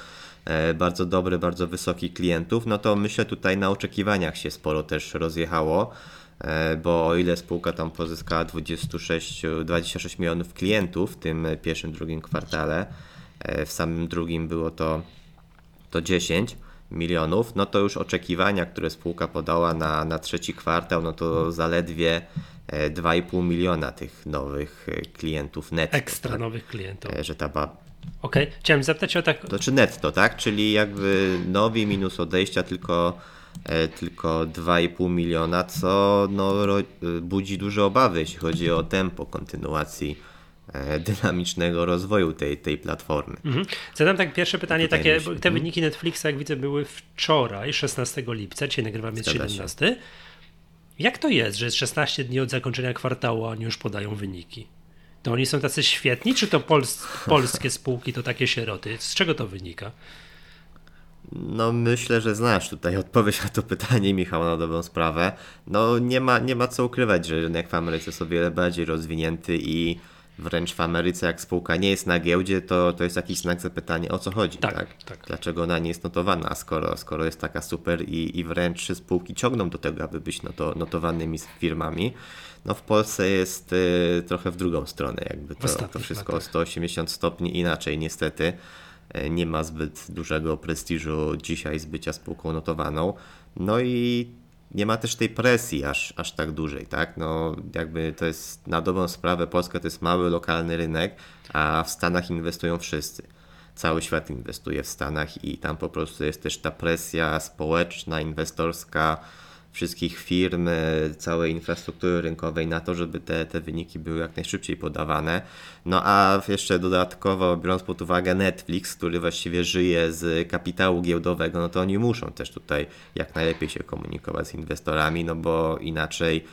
Speaker 2: e, bardzo dobry, bardzo wysoki klientów, no to myślę tutaj na oczekiwaniach się sporo też rozjechało, e, bo o ile spółka tam pozyskała 26, 26 milionów klientów w tym pierwszym, drugim kwartale, w samym drugim było to, to 10, milionów, no to już oczekiwania, które spółka podała na, na trzeci kwartał, no to zaledwie 2,5 miliona tych nowych klientów netto.
Speaker 1: Ekstra tak? nowych klientów.
Speaker 2: Że ta ba...
Speaker 1: Okej, okay. chciałem zapytać o tak.
Speaker 2: To czy netto, tak? Czyli jakby nowi minus odejścia tylko, tylko 2,5 miliona, co no, budzi duże obawy, jeśli chodzi o tempo kontynuacji E, dynamicznego rozwoju tej, tej platformy.
Speaker 1: Mhm. Zadam tak pierwsze pytanie, takie, myślę, te wyniki Netflixa, jak widzę, były wczoraj, 16 lipca, dzisiaj nagrywamy jest 17. Się. Jak to jest, że jest 16 dni od zakończenia kwartału, a oni już podają wyniki? To oni są tacy świetni, czy to pols polskie spółki to takie sieroty? Z czego to wynika?
Speaker 2: No myślę, że znasz tutaj odpowiedź na to pytanie, Michał, na dobrą sprawę. No nie ma, nie ma co ukrywać, że rynek w Ameryce jest o wiele bardziej rozwinięty i wręcz w Ameryce, jak spółka nie jest na giełdzie, to, to jest jakiś znak zapytania, o co chodzi, tak, tak? tak. Dlaczego ona nie jest notowana, skoro, skoro jest taka super i, i wręcz spółki ciągną do tego, aby być noto, notowanymi firmami. No w Polsce jest y, trochę w drugą stronę, jakby to, to wszystko o 180 stopni inaczej niestety. Y, nie ma zbyt dużego prestiżu dzisiaj z bycia spółką notowaną. No i nie ma też tej presji aż, aż tak dużej, tak? No jakby to jest na dobrą sprawę, Polska to jest mały, lokalny rynek, a w Stanach inwestują wszyscy. Cały świat inwestuje w Stanach i tam po prostu jest też ta presja społeczna, inwestorska, wszystkich firm, e, całej infrastruktury rynkowej na to, żeby te, te wyniki były jak najszybciej podawane. No a jeszcze dodatkowo, biorąc pod uwagę Netflix, który właściwie żyje z kapitału giełdowego, no to oni muszą też tutaj jak najlepiej się komunikować z inwestorami, no bo inaczej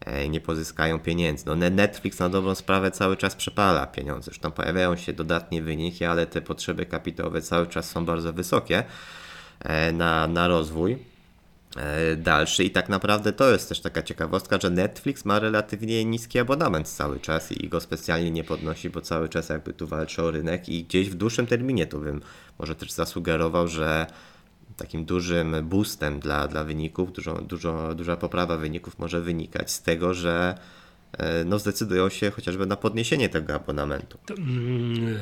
Speaker 2: e, nie pozyskają pieniędzy. No Netflix na dobrą sprawę cały czas przepala pieniądze. Zresztą pojawiają się dodatnie wyniki, ale te potrzeby kapitałowe cały czas są bardzo wysokie e, na, na rozwój. E, dalszy i tak naprawdę to jest też taka ciekawostka, że Netflix ma relatywnie niski abonament cały czas i go specjalnie nie podnosi, bo cały czas jakby tu walczy o rynek i gdzieś w dłuższym terminie to bym może też zasugerował, że takim dużym boostem dla, dla wyników, dużo, dużo, duża poprawa wyników może wynikać z tego, że no zdecydują się chociażby na podniesienie tego abonamentu. To, mm,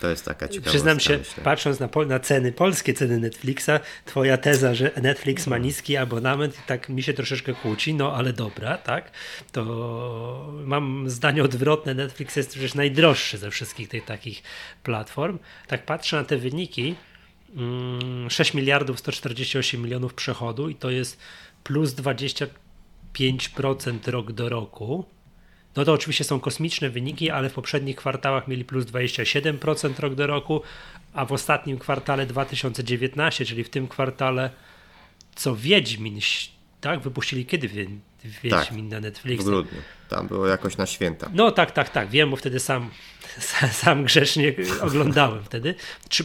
Speaker 2: to jest taka ciekawa
Speaker 1: Przyznam się, myślę. patrząc na, na, ceny, polskie ceny Netflixa, twoja teza, że Netflix ma niski abonament, tak mi się troszeczkę kłóci, no ale dobra, tak, to mam zdanie odwrotne, Netflix jest przecież najdroższy ze wszystkich tych takich platform. Tak patrzę na te wyniki, 6 mm, miliardów 148 milionów przechodu i to jest plus 20 5% rok do roku. No to oczywiście są kosmiczne wyniki, ale w poprzednich kwartałach mieli plus 27% rok do roku, a w ostatnim kwartale 2019, czyli w tym kwartale, co Wiedźmin, tak? Wypuścili kiedy Wiedźmin tak, na Netflix?
Speaker 2: W grudniu. Tam było jakoś na święta.
Speaker 1: No tak, tak, tak. Wiem, bo wtedy sam, sam grzecznie oglądałem wtedy.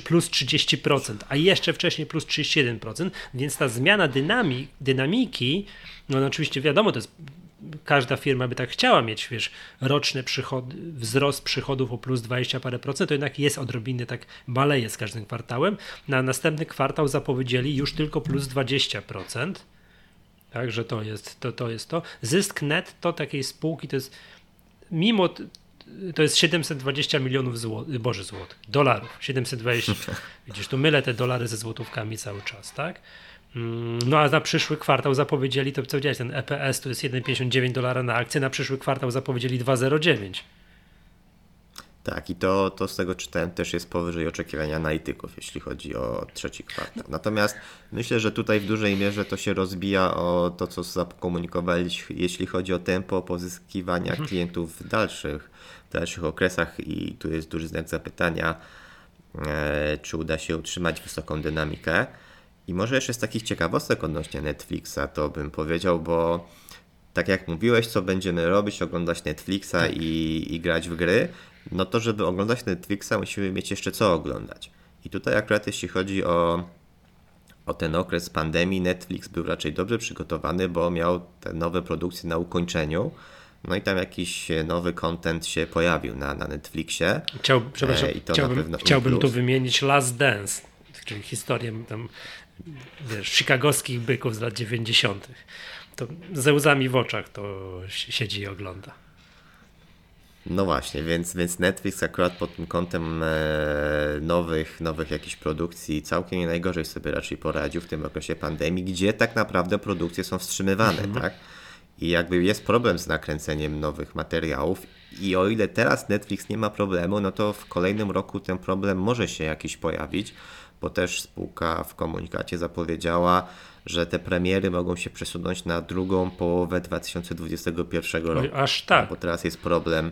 Speaker 1: Plus 30%, a jeszcze wcześniej plus 31%, więc ta zmiana dynamik, dynamiki no, no oczywiście wiadomo, to jest każda firma by tak chciała mieć, wiesz, roczny przychod, wzrost przychodów o plus 20 parę procent, to jednak jest odrobinę tak maleje z każdym kwartałem. Na następny kwartał zapowiedzieli już tylko plus 20%. Także to jest to, to jest to. Zysk netto takiej spółki to jest mimo to jest 720 milionów złotych, boże złotych, dolarów, 720. Widzisz, tu mylę te dolary ze złotówkami cały czas, tak? Mm, no a na przyszły kwartał zapowiedzieli, to co widziałeś, ten EPS to jest 1,59 dolara na akcję, na przyszły kwartał zapowiedzieli 2,09.
Speaker 2: Tak, i to, to z tego czytałem też jest powyżej oczekiwania analityków, jeśli chodzi o trzeci kwartał. Natomiast myślę, że tutaj w dużej mierze to się rozbija o to, co zakomunikowaliśmy, jeśli chodzi o tempo pozyskiwania mhm. klientów w dalszych, w dalszych okresach i tu jest duży znak zapytania, e, czy uda się utrzymać wysoką dynamikę. I może jeszcze z takich ciekawostek odnośnie Netflixa, to bym powiedział, bo tak jak mówiłeś, co będziemy robić, oglądać Netflixa tak. i, i grać w gry, no to żeby oglądać Netflixa musimy mieć jeszcze co oglądać. I tutaj akurat jeśli chodzi o, o ten okres pandemii, Netflix był raczej dobrze przygotowany, bo miał te nowe produkcje na ukończeniu. No i tam jakiś nowy content się pojawił na, na Netflixie.
Speaker 1: Chciał, przepraszam, e, chciałbym, chciałbym tu wymienić Last Dance czyli historię tam, wiesz, chicagowskich byków z lat 90. To ze łzami w oczach to siedzi i ogląda.
Speaker 2: No właśnie, więc, więc Netflix akurat pod tym kątem e, nowych, nowych jakichś produkcji całkiem nie najgorzej sobie raczej poradził w tym okresie pandemii, gdzie tak naprawdę produkcje są wstrzymywane, mhm. tak? I jakby jest problem z nakręceniem nowych materiałów i o ile teraz Netflix nie ma problemu, no to w kolejnym roku ten problem może się jakiś pojawić, bo też spółka w komunikacie zapowiedziała, że te premiery mogą się przesunąć na drugą połowę 2021 roku.
Speaker 1: Aż tak.
Speaker 2: Bo teraz jest problem.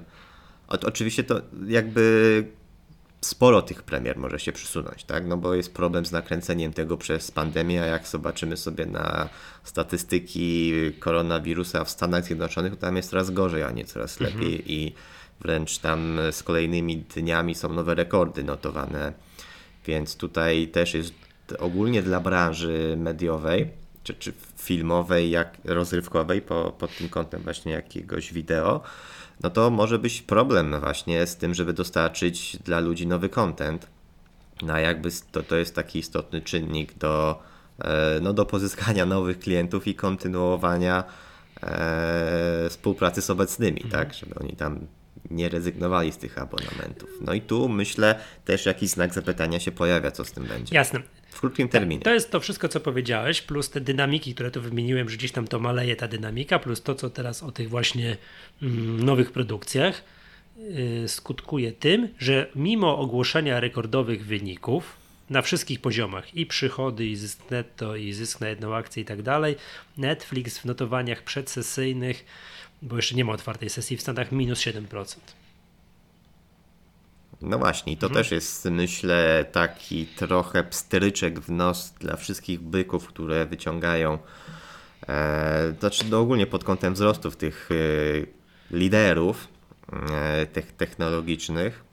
Speaker 2: Oczywiście to jakby sporo tych premier może się przesunąć, tak? No bo jest problem z nakręceniem tego przez pandemię, a jak zobaczymy sobie na statystyki koronawirusa w Stanach Zjednoczonych, to tam jest coraz gorzej, a nie coraz mhm. lepiej i wręcz tam z kolejnymi dniami są nowe rekordy notowane, więc tutaj też jest ogólnie dla branży mediowej, czy, czy filmowej, jak rozrywkowej, po, pod tym kątem właśnie jakiegoś wideo, no to może być problem właśnie z tym, żeby dostarczyć dla ludzi nowy content. No a jakby to, to jest taki istotny czynnik do, e, no, do pozyskania nowych klientów i kontynuowania e, współpracy z obecnymi, mhm. tak, żeby oni tam nie rezygnowali z tych abonamentów. No i tu myślę też jakiś znak zapytania się pojawia, co z tym będzie.
Speaker 1: Jasne.
Speaker 2: W krótkim terminie.
Speaker 1: To jest to wszystko, co powiedziałeś, plus te dynamiki, które tu wymieniłem, że gdzieś tam to maleje ta dynamika, plus to, co teraz o tych właśnie mm, nowych produkcjach yy, skutkuje tym, że mimo ogłoszenia rekordowych wyników, na wszystkich poziomach i przychody, i zysk netto, i zysk na jedną akcję i tak dalej. Netflix w notowaniach przedsesyjnych bo jeszcze nie ma otwartej sesji w Stanach, minus 7%.
Speaker 2: No właśnie, to mhm. też jest, myślę, taki trochę pstryczek w nos dla wszystkich byków, które wyciągają, e, znaczy no ogólnie pod kątem wzrostów tych e, liderów e, tych technologicznych,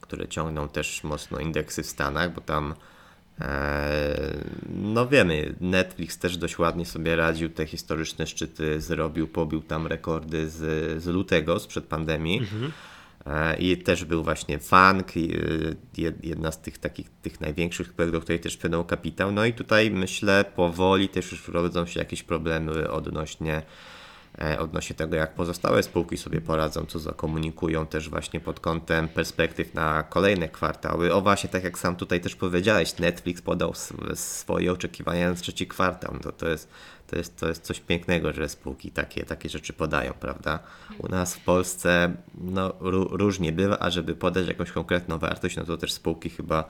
Speaker 2: które ciągną też mocno indeksy w Stanach, bo tam E, no wiemy, Netflix też dość ładnie sobie radził, te historyczne szczyty zrobił, pobił tam rekordy z, z lutego, sprzed pandemii. Mhm. E, I też był właśnie Funk, e, jedna z tych takich tych największych, do której też wpłynął kapitał. No i tutaj myślę, powoli też już rodzą się jakieś problemy odnośnie E, odnośnie tego, jak pozostałe spółki sobie poradzą, co zakomunikują też właśnie pod kątem perspektyw na kolejne kwartały. O właśnie, tak jak sam tutaj też powiedziałeś, Netflix podał swoje oczekiwania na trzeci kwartał. No to, to, jest, to, jest, to jest coś pięknego, że spółki takie, takie rzeczy podają, prawda? U nas w Polsce no, różnie bywa, a żeby podać jakąś konkretną wartość, no to też spółki chyba,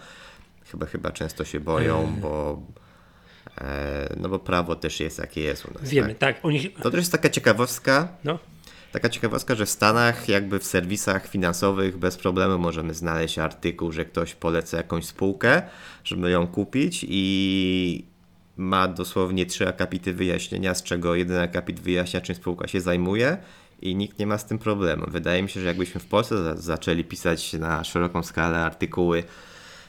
Speaker 2: chyba, chyba często się boją, bo E, no bo prawo też jest jakie jest u nas.
Speaker 1: Wiemy, tak. tak nich...
Speaker 2: To też jest taka ciekawostka. No. Taka ciekawostka, że w Stanach jakby w serwisach finansowych bez problemu możemy znaleźć artykuł, że ktoś poleca jakąś spółkę, żeby ją kupić i ma dosłownie trzy akapity wyjaśnienia, z czego jeden akapit wyjaśnia, czym spółka się zajmuje i nikt nie ma z tym problemu. Wydaje mi się, że jakbyśmy w Polsce zaczęli pisać na szeroką skalę artykuły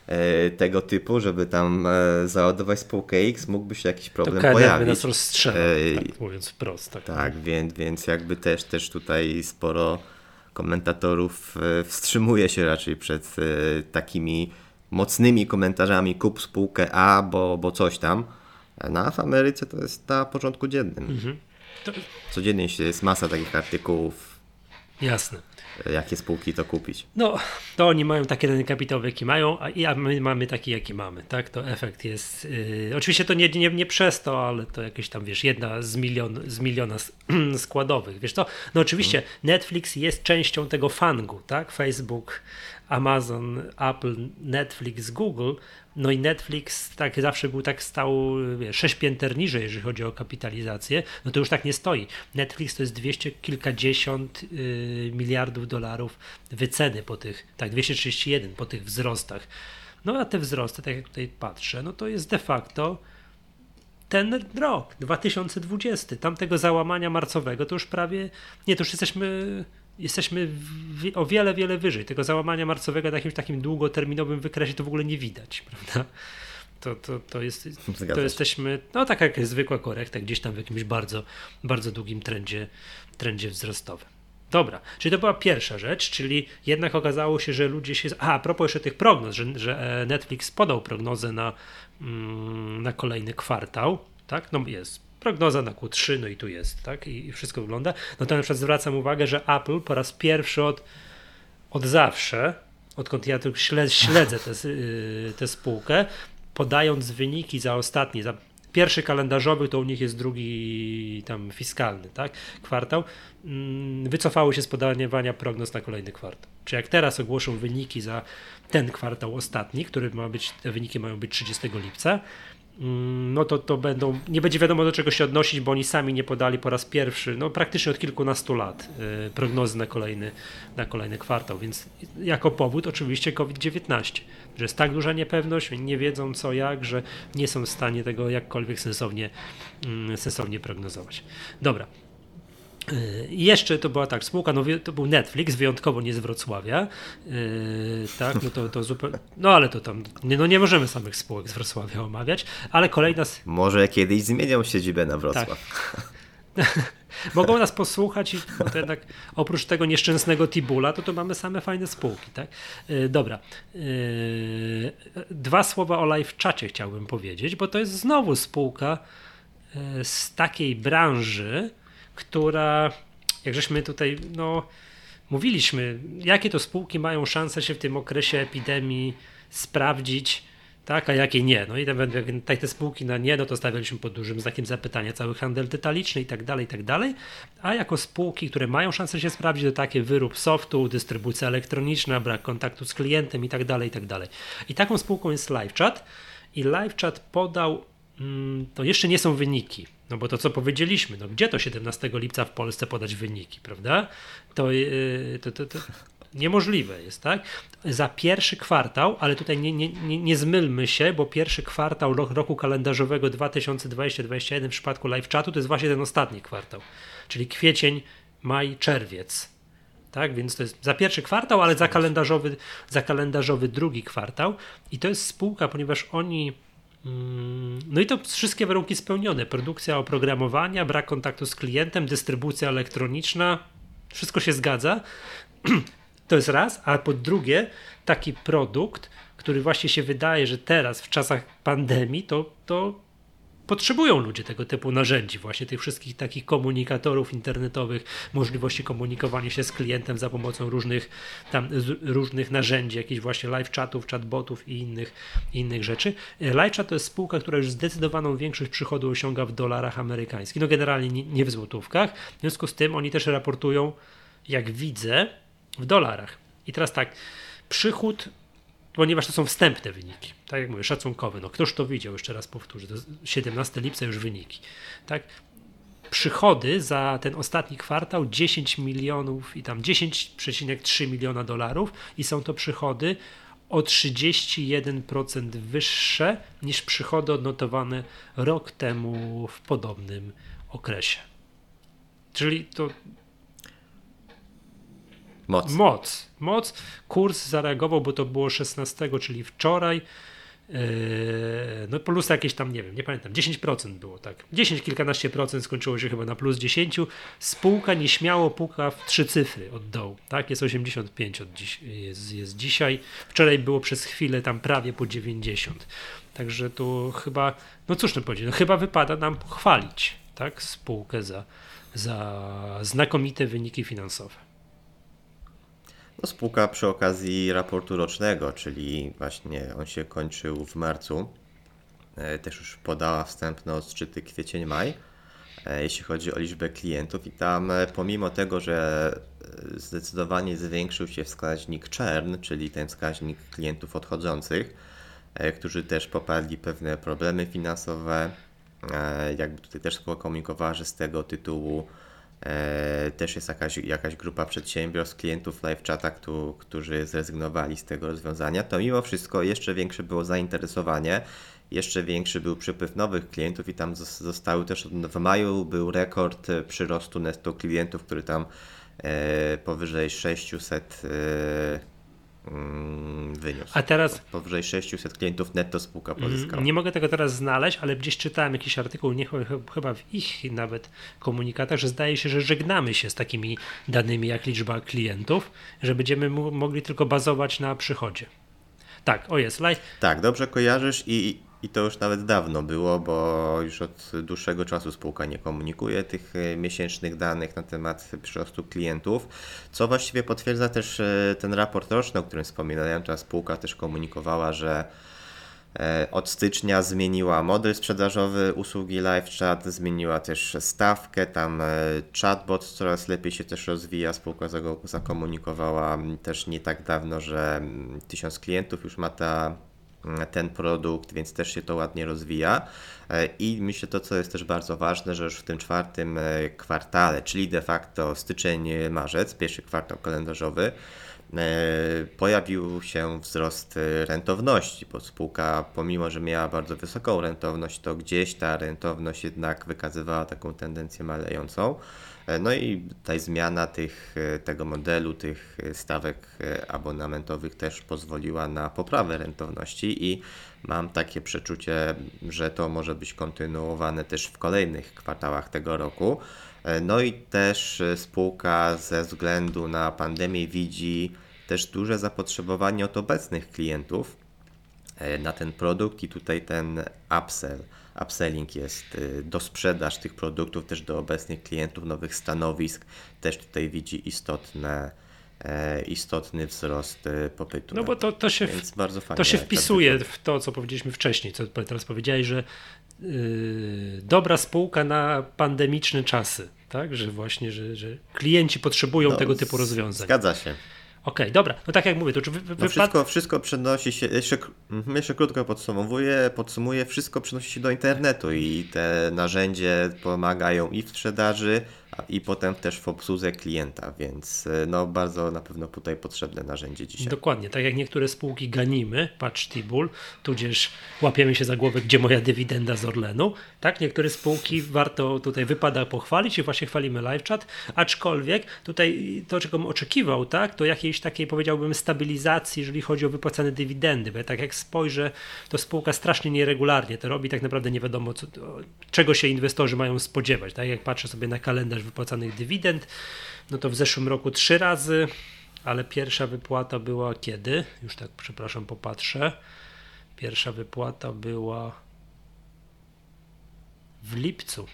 Speaker 2: E, tego typu, żeby tam e, załadować spółkę X, mógłby się jakiś problem to pojawić.
Speaker 1: nas rozstrzela, e, tak mówiąc wprost.
Speaker 2: Tak, tak więc, więc jakby też, też tutaj sporo komentatorów wstrzymuje się raczej przed takimi mocnymi komentarzami kup spółkę A, bo, bo coś tam. No a w Ameryce to jest na porządku dziennym. Mhm. To... Codziennie jest masa takich artykułów.
Speaker 1: Jasne
Speaker 2: jakie spółki to kupić.
Speaker 1: No, to oni mają takie dane kapitałowe, jakie mają, a, my mamy taki, jaki mamy, tak? To efekt jest. Yy, oczywiście to nie, nie, nie przez to, ale to jakieś tam, wiesz, jedna z, milion, z miliona składowych. Wiesz to? No oczywiście hmm. Netflix jest częścią tego fangu, tak? Facebook, Amazon, Apple, Netflix, Google no i Netflix tak zawsze był tak stał wiesz, sześć pięter niżej, jeżeli chodzi o kapitalizację, no to już tak nie stoi. Netflix to jest dwieście kilkadziesiąt yy, miliardów dolarów wyceny po tych, tak 231 po tych wzrostach. No a te wzrosty, tak jak tutaj patrzę, no to jest de facto ten rok, 2020, tamtego załamania marcowego, to już prawie, nie, to już jesteśmy jesteśmy w, o wiele, wiele wyżej. Tego załamania marcowego na jakimś takim długoterminowym wykresie to w ogóle nie widać, prawda? To, to, to, jest, to jesteśmy, no tak jak zwykła korekta, gdzieś tam w jakimś bardzo, bardzo długim trendzie, trendzie wzrostowym. Dobra, czyli to była pierwsza rzecz, czyli jednak okazało się, że ludzie się. A, a propos jeszcze tych prognoz, że, że Netflix podał prognozę na, mm, na kolejny kwartał, tak? No jest prognoza na Q3, no i tu jest, tak? I, wszystko wygląda. No na zwracam uwagę, że Apple po raz pierwszy od, od zawsze, odkąd ja tu śledzę tę te spółkę, podając wyniki za ostatni, za pierwszy kalendarzowy, to u nich jest drugi tam fiskalny, tak? Kwartał. Mm, wycofały się z podawania prognoz na kolejny kwartał. Czy jak teraz ogłoszą wyniki za ten kwartał ostatni, który ma być, te wyniki mają być 30 lipca, no to, to będą, nie będzie wiadomo do czego się odnosić, bo oni sami nie podali po raz pierwszy, no praktycznie od kilkunastu lat yy, prognozy na kolejny, na kolejny kwartał, więc jako powód oczywiście COVID-19, że jest tak duża niepewność, nie wiedzą co jak, że nie są w stanie tego jakkolwiek sensownie, yy, sensownie prognozować. Dobra, Y, jeszcze to była tak, spółka, no to był Netflix, wyjątkowo nie z Wrocławia, yy, tak, no to, to zupełnie, no ale to tam, nie, no nie możemy samych spółek z Wrocławia omawiać, ale kolejna...
Speaker 2: Może kiedyś zmienią siedzibę na Wrocław.
Speaker 1: Tak. Mogą nas posłuchać i to jednak oprócz tego nieszczęsnego Tibula, to tu mamy same fajne spółki, tak? Yy, dobra. Yy, dwa słowa o live czacie chciałbym powiedzieć, bo to jest znowu spółka z takiej branży, która, jak żeśmy tutaj, no, mówiliśmy, jakie to spółki mają szansę się w tym okresie epidemii sprawdzić, tak, a jakie nie. No i te, te spółki na nie, no to stawialiśmy pod dużym znakiem zapytania cały handel detaliczny i tak dalej, i tak dalej. A jako spółki, które mają szansę się sprawdzić, to takie wyrób softu, dystrybucja elektroniczna, brak kontaktu z klientem i tak dalej, i tak dalej. I taką spółką jest LiveChat i LiveChat podał, mm, to jeszcze nie są wyniki, no bo to co powiedzieliśmy, no gdzie to 17 lipca w Polsce podać wyniki, prawda? To, yy, to, to, to niemożliwe jest, tak? Za pierwszy kwartał, ale tutaj nie, nie, nie, nie zmylmy się, bo pierwszy kwartał roku kalendarzowego 2020-2021 w przypadku live chatu to jest właśnie ten ostatni kwartał, czyli kwiecień, maj, czerwiec. Tak, więc to jest za pierwszy kwartał, ale za kalendarzowy, za kalendarzowy drugi kwartał. I to jest spółka, ponieważ oni no i to wszystkie warunki spełnione. Produkcja oprogramowania, brak kontaktu z klientem, dystrybucja elektroniczna, wszystko się zgadza. To jest raz, a po drugie, taki produkt, który właśnie się wydaje, że teraz w czasach pandemii, to, to potrzebują ludzie tego typu narzędzi, właśnie tych wszystkich takich komunikatorów internetowych, możliwości komunikowania się z klientem za pomocą różnych tam różnych narzędzi, jakichś właśnie live chatów, chatbotów i innych, innych rzeczy. Live chat to jest spółka, która już zdecydowaną większość przychodu osiąga w dolarach amerykańskich, no generalnie nie, nie w złotówkach, w związku z tym oni też raportują, jak widzę, w dolarach. I teraz tak, przychód ponieważ to są wstępne wyniki, tak jak mówię, szacunkowe. No ktoż to widział, jeszcze raz powtórzę, to 17 lipca już wyniki, tak? Przychody za ten ostatni kwartał 10 milionów i tam 10,3 miliona dolarów i są to przychody o 31% wyższe niż przychody odnotowane rok temu w podobnym okresie. Czyli to
Speaker 2: Moc.
Speaker 1: Moc. Moc. Kurs zareagował, bo to było 16, czyli wczoraj. Yy, no plus jakieś tam, nie wiem, nie pamiętam, 10% było, tak. 10, kilkanaście procent skończyło się chyba na plus 10. Spółka nieśmiało puka w trzy cyfry od dołu, tak. Jest 85 od dziś, jest, jest dzisiaj. Wczoraj było przez chwilę tam prawie po 90. Także tu chyba, no cóż to powiedzieć, no chyba wypada nam pochwalić, tak, spółkę za, za znakomite wyniki finansowe.
Speaker 2: No, spółka przy okazji raportu rocznego, czyli właśnie on się kończył w marcu, e, też już podała wstępne odczyty kwiecień-maj, e, jeśli chodzi o liczbę klientów i tam e, pomimo tego, że zdecydowanie zwiększył się wskaźnik churn, czyli ten wskaźnik klientów odchodzących, którzy też popadli pewne problemy finansowe, jakby tutaj też pokomunikowała, że z tego tytułu też jest jakaś, jakaś grupa przedsiębiorstw, klientów live chata, którzy zrezygnowali z tego rozwiązania, to mimo wszystko jeszcze większe było zainteresowanie, jeszcze większy był przypływ nowych klientów i tam zostały też w maju był rekord przyrostu netto klientów, który tam e, powyżej 600 mm, wyniósł.
Speaker 1: A teraz
Speaker 2: powyżej 600 klientów netto spółka pozyskała.
Speaker 1: Nie mogę tego teraz znaleźć, ale gdzieś czytałem jakiś artykuł, nie, chyba w ich nawet komunikatach, że zdaje się, że żegnamy się z takimi danymi jak liczba klientów, że będziemy mogli tylko bazować na przychodzie. Tak, o jest.
Speaker 2: Tak, dobrze kojarzysz i i to już nawet dawno było, bo już od dłuższego czasu spółka nie komunikuje tych e, miesięcznych danych na temat przyrostu klientów, co właściwie potwierdza też e, ten raport roczny, o którym wspominałem. Ta spółka też komunikowała, że e, od stycznia zmieniła model sprzedażowy usługi LiveChat, zmieniła też stawkę, tam chatbot coraz lepiej się też rozwija. Spółka zakomunikowała też nie tak dawno, że tysiąc klientów już ma ta ten produkt, więc też się to ładnie rozwija. E, I myślę to, co jest też bardzo ważne, że już w tym czwartym e, kwartale, czyli de facto styczeń, marzec, pierwszy kwartał kalendarzowy, e, pojawił się wzrost rentowności, bo spółka, pomimo że miała bardzo wysoką rentowność, to gdzieś ta rentowność jednak wykazywała taką tendencję malejącą. E, no i ta zmiana tych, e, tego modelu, tych e, stawek abonamentowych też pozwoliła na poprawę rentowności i mam takie przeczucie, że to może być kontynuowane też w kolejnych kwartałach tego roku. No i też spółka ze względu na pandemię widzi też duże zapotrzebowanie od obecnych klientów na ten produkt i tutaj ten upsell upselling jest, do sprzedaż tych produktów też do obecnych klientów, nowych stanowisk, też tutaj widzi istotne, e, istotny wzrost e, popytu.
Speaker 1: No bo to, to się, w, to się wpisuje w to, co powiedzieliśmy wcześniej, co teraz powiedziałeś, że dobra spółka na pandemiczne czasy, tak? Że właśnie, że, że klienci potrzebują no, tego typu rozwiązań.
Speaker 2: Zgadza się.
Speaker 1: Okej, okay, dobra, no tak jak mówię, to czy wy,
Speaker 2: wy, no wszystko, wszystko przenosi się, jeszcze, mhm, jeszcze krótko podsumowuję, podsumuję, wszystko przenosi się do internetu i te narzędzie pomagają i w sprzedaży, i potem też w obsłudze klienta, więc e, no bardzo na pewno tutaj potrzebne narzędzie dzisiaj.
Speaker 1: Dokładnie, tak jak niektóre spółki ganimy, patrz Tibul, tudzież łapiemy się za głowę, gdzie moja dywidenda z Orlenu, tak, niektóre spółki warto tutaj wypada pochwalić i właśnie chwalimy LiveChat, aczkolwiek tutaj to, czego bym oczekiwał, tak, to jakiejś takiej powiedziałbym stabilizacji, jeżeli chodzi o wypłacane dywidendy, bo tak jak spojrzę, to spółka strasznie nieregularnie to robi, tak naprawdę nie wiadomo, co, czego się inwestorzy mają spodziewać, tak jak patrzę sobie na kalendarz wypłacanych dywidend, no to w zeszłym roku trzy razy, ale pierwsza wypłata była kiedy? Już tak, przepraszam, popatrzę. Pierwsza wypłata była w lipcu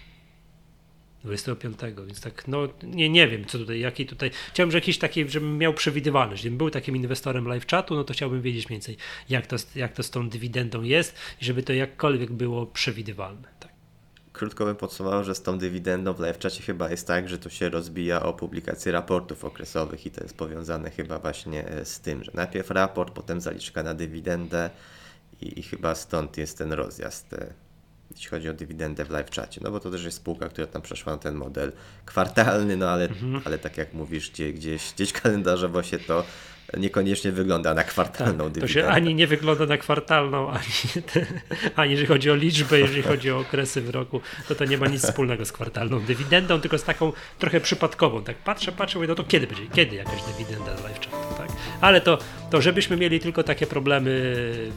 Speaker 1: 25, więc tak, no nie, nie wiem, co tutaj, jaki tutaj. Chciałbym, że jakiś taki, żebym miał przewidywalność. Gdybym był takim inwestorem live chatu, no to chciałbym wiedzieć więcej, jak to, jak to z tą dywidendą jest i żeby to jakkolwiek było przewidywalne. Tak
Speaker 2: krótko bym podsumował, że z tą dywidendą w live czacie chyba jest tak, że to się rozbija o publikację raportów okresowych i to jest powiązane chyba właśnie e, z tym, że najpierw raport, potem zaliczka na dywidendę i, i chyba stąd jest ten rozjazd e, jeśli chodzi o dywidendę w live czacie, no bo to też jest spółka, która tam przeszła na ten model kwartalny, no ale, mhm. ale tak jak mówisz, gdzie, gdzieś, gdzieś kalendarzowo się to niekoniecznie wygląda na kwartalną tak, dywidendę.
Speaker 1: To się ani nie wygląda na kwartalną, ani, ani jeżeli chodzi o liczbę, jeżeli chodzi o okresy w roku, to to nie ma nic wspólnego z kwartalną dywidendą, tylko z taką trochę przypadkową. Tak patrzę, patrzę, mówię, no to kiedy będzie, kiedy jakaś dywidenda z live chatu, tak? Ale to, to żebyśmy mieli tylko takie problemy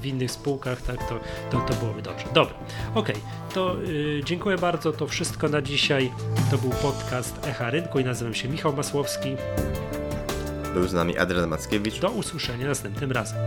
Speaker 1: w innych spółkach, tak, to, to, to byłoby dobrze. Dobra, okej, okay. to yy, dziękuję bardzo, to wszystko na dzisiaj. To był podcast Echa Rynku i nazywam się Michał Masłowski.
Speaker 2: Był z nami Adrian Mackiewicz.
Speaker 1: Do usłyszenia następnym razem.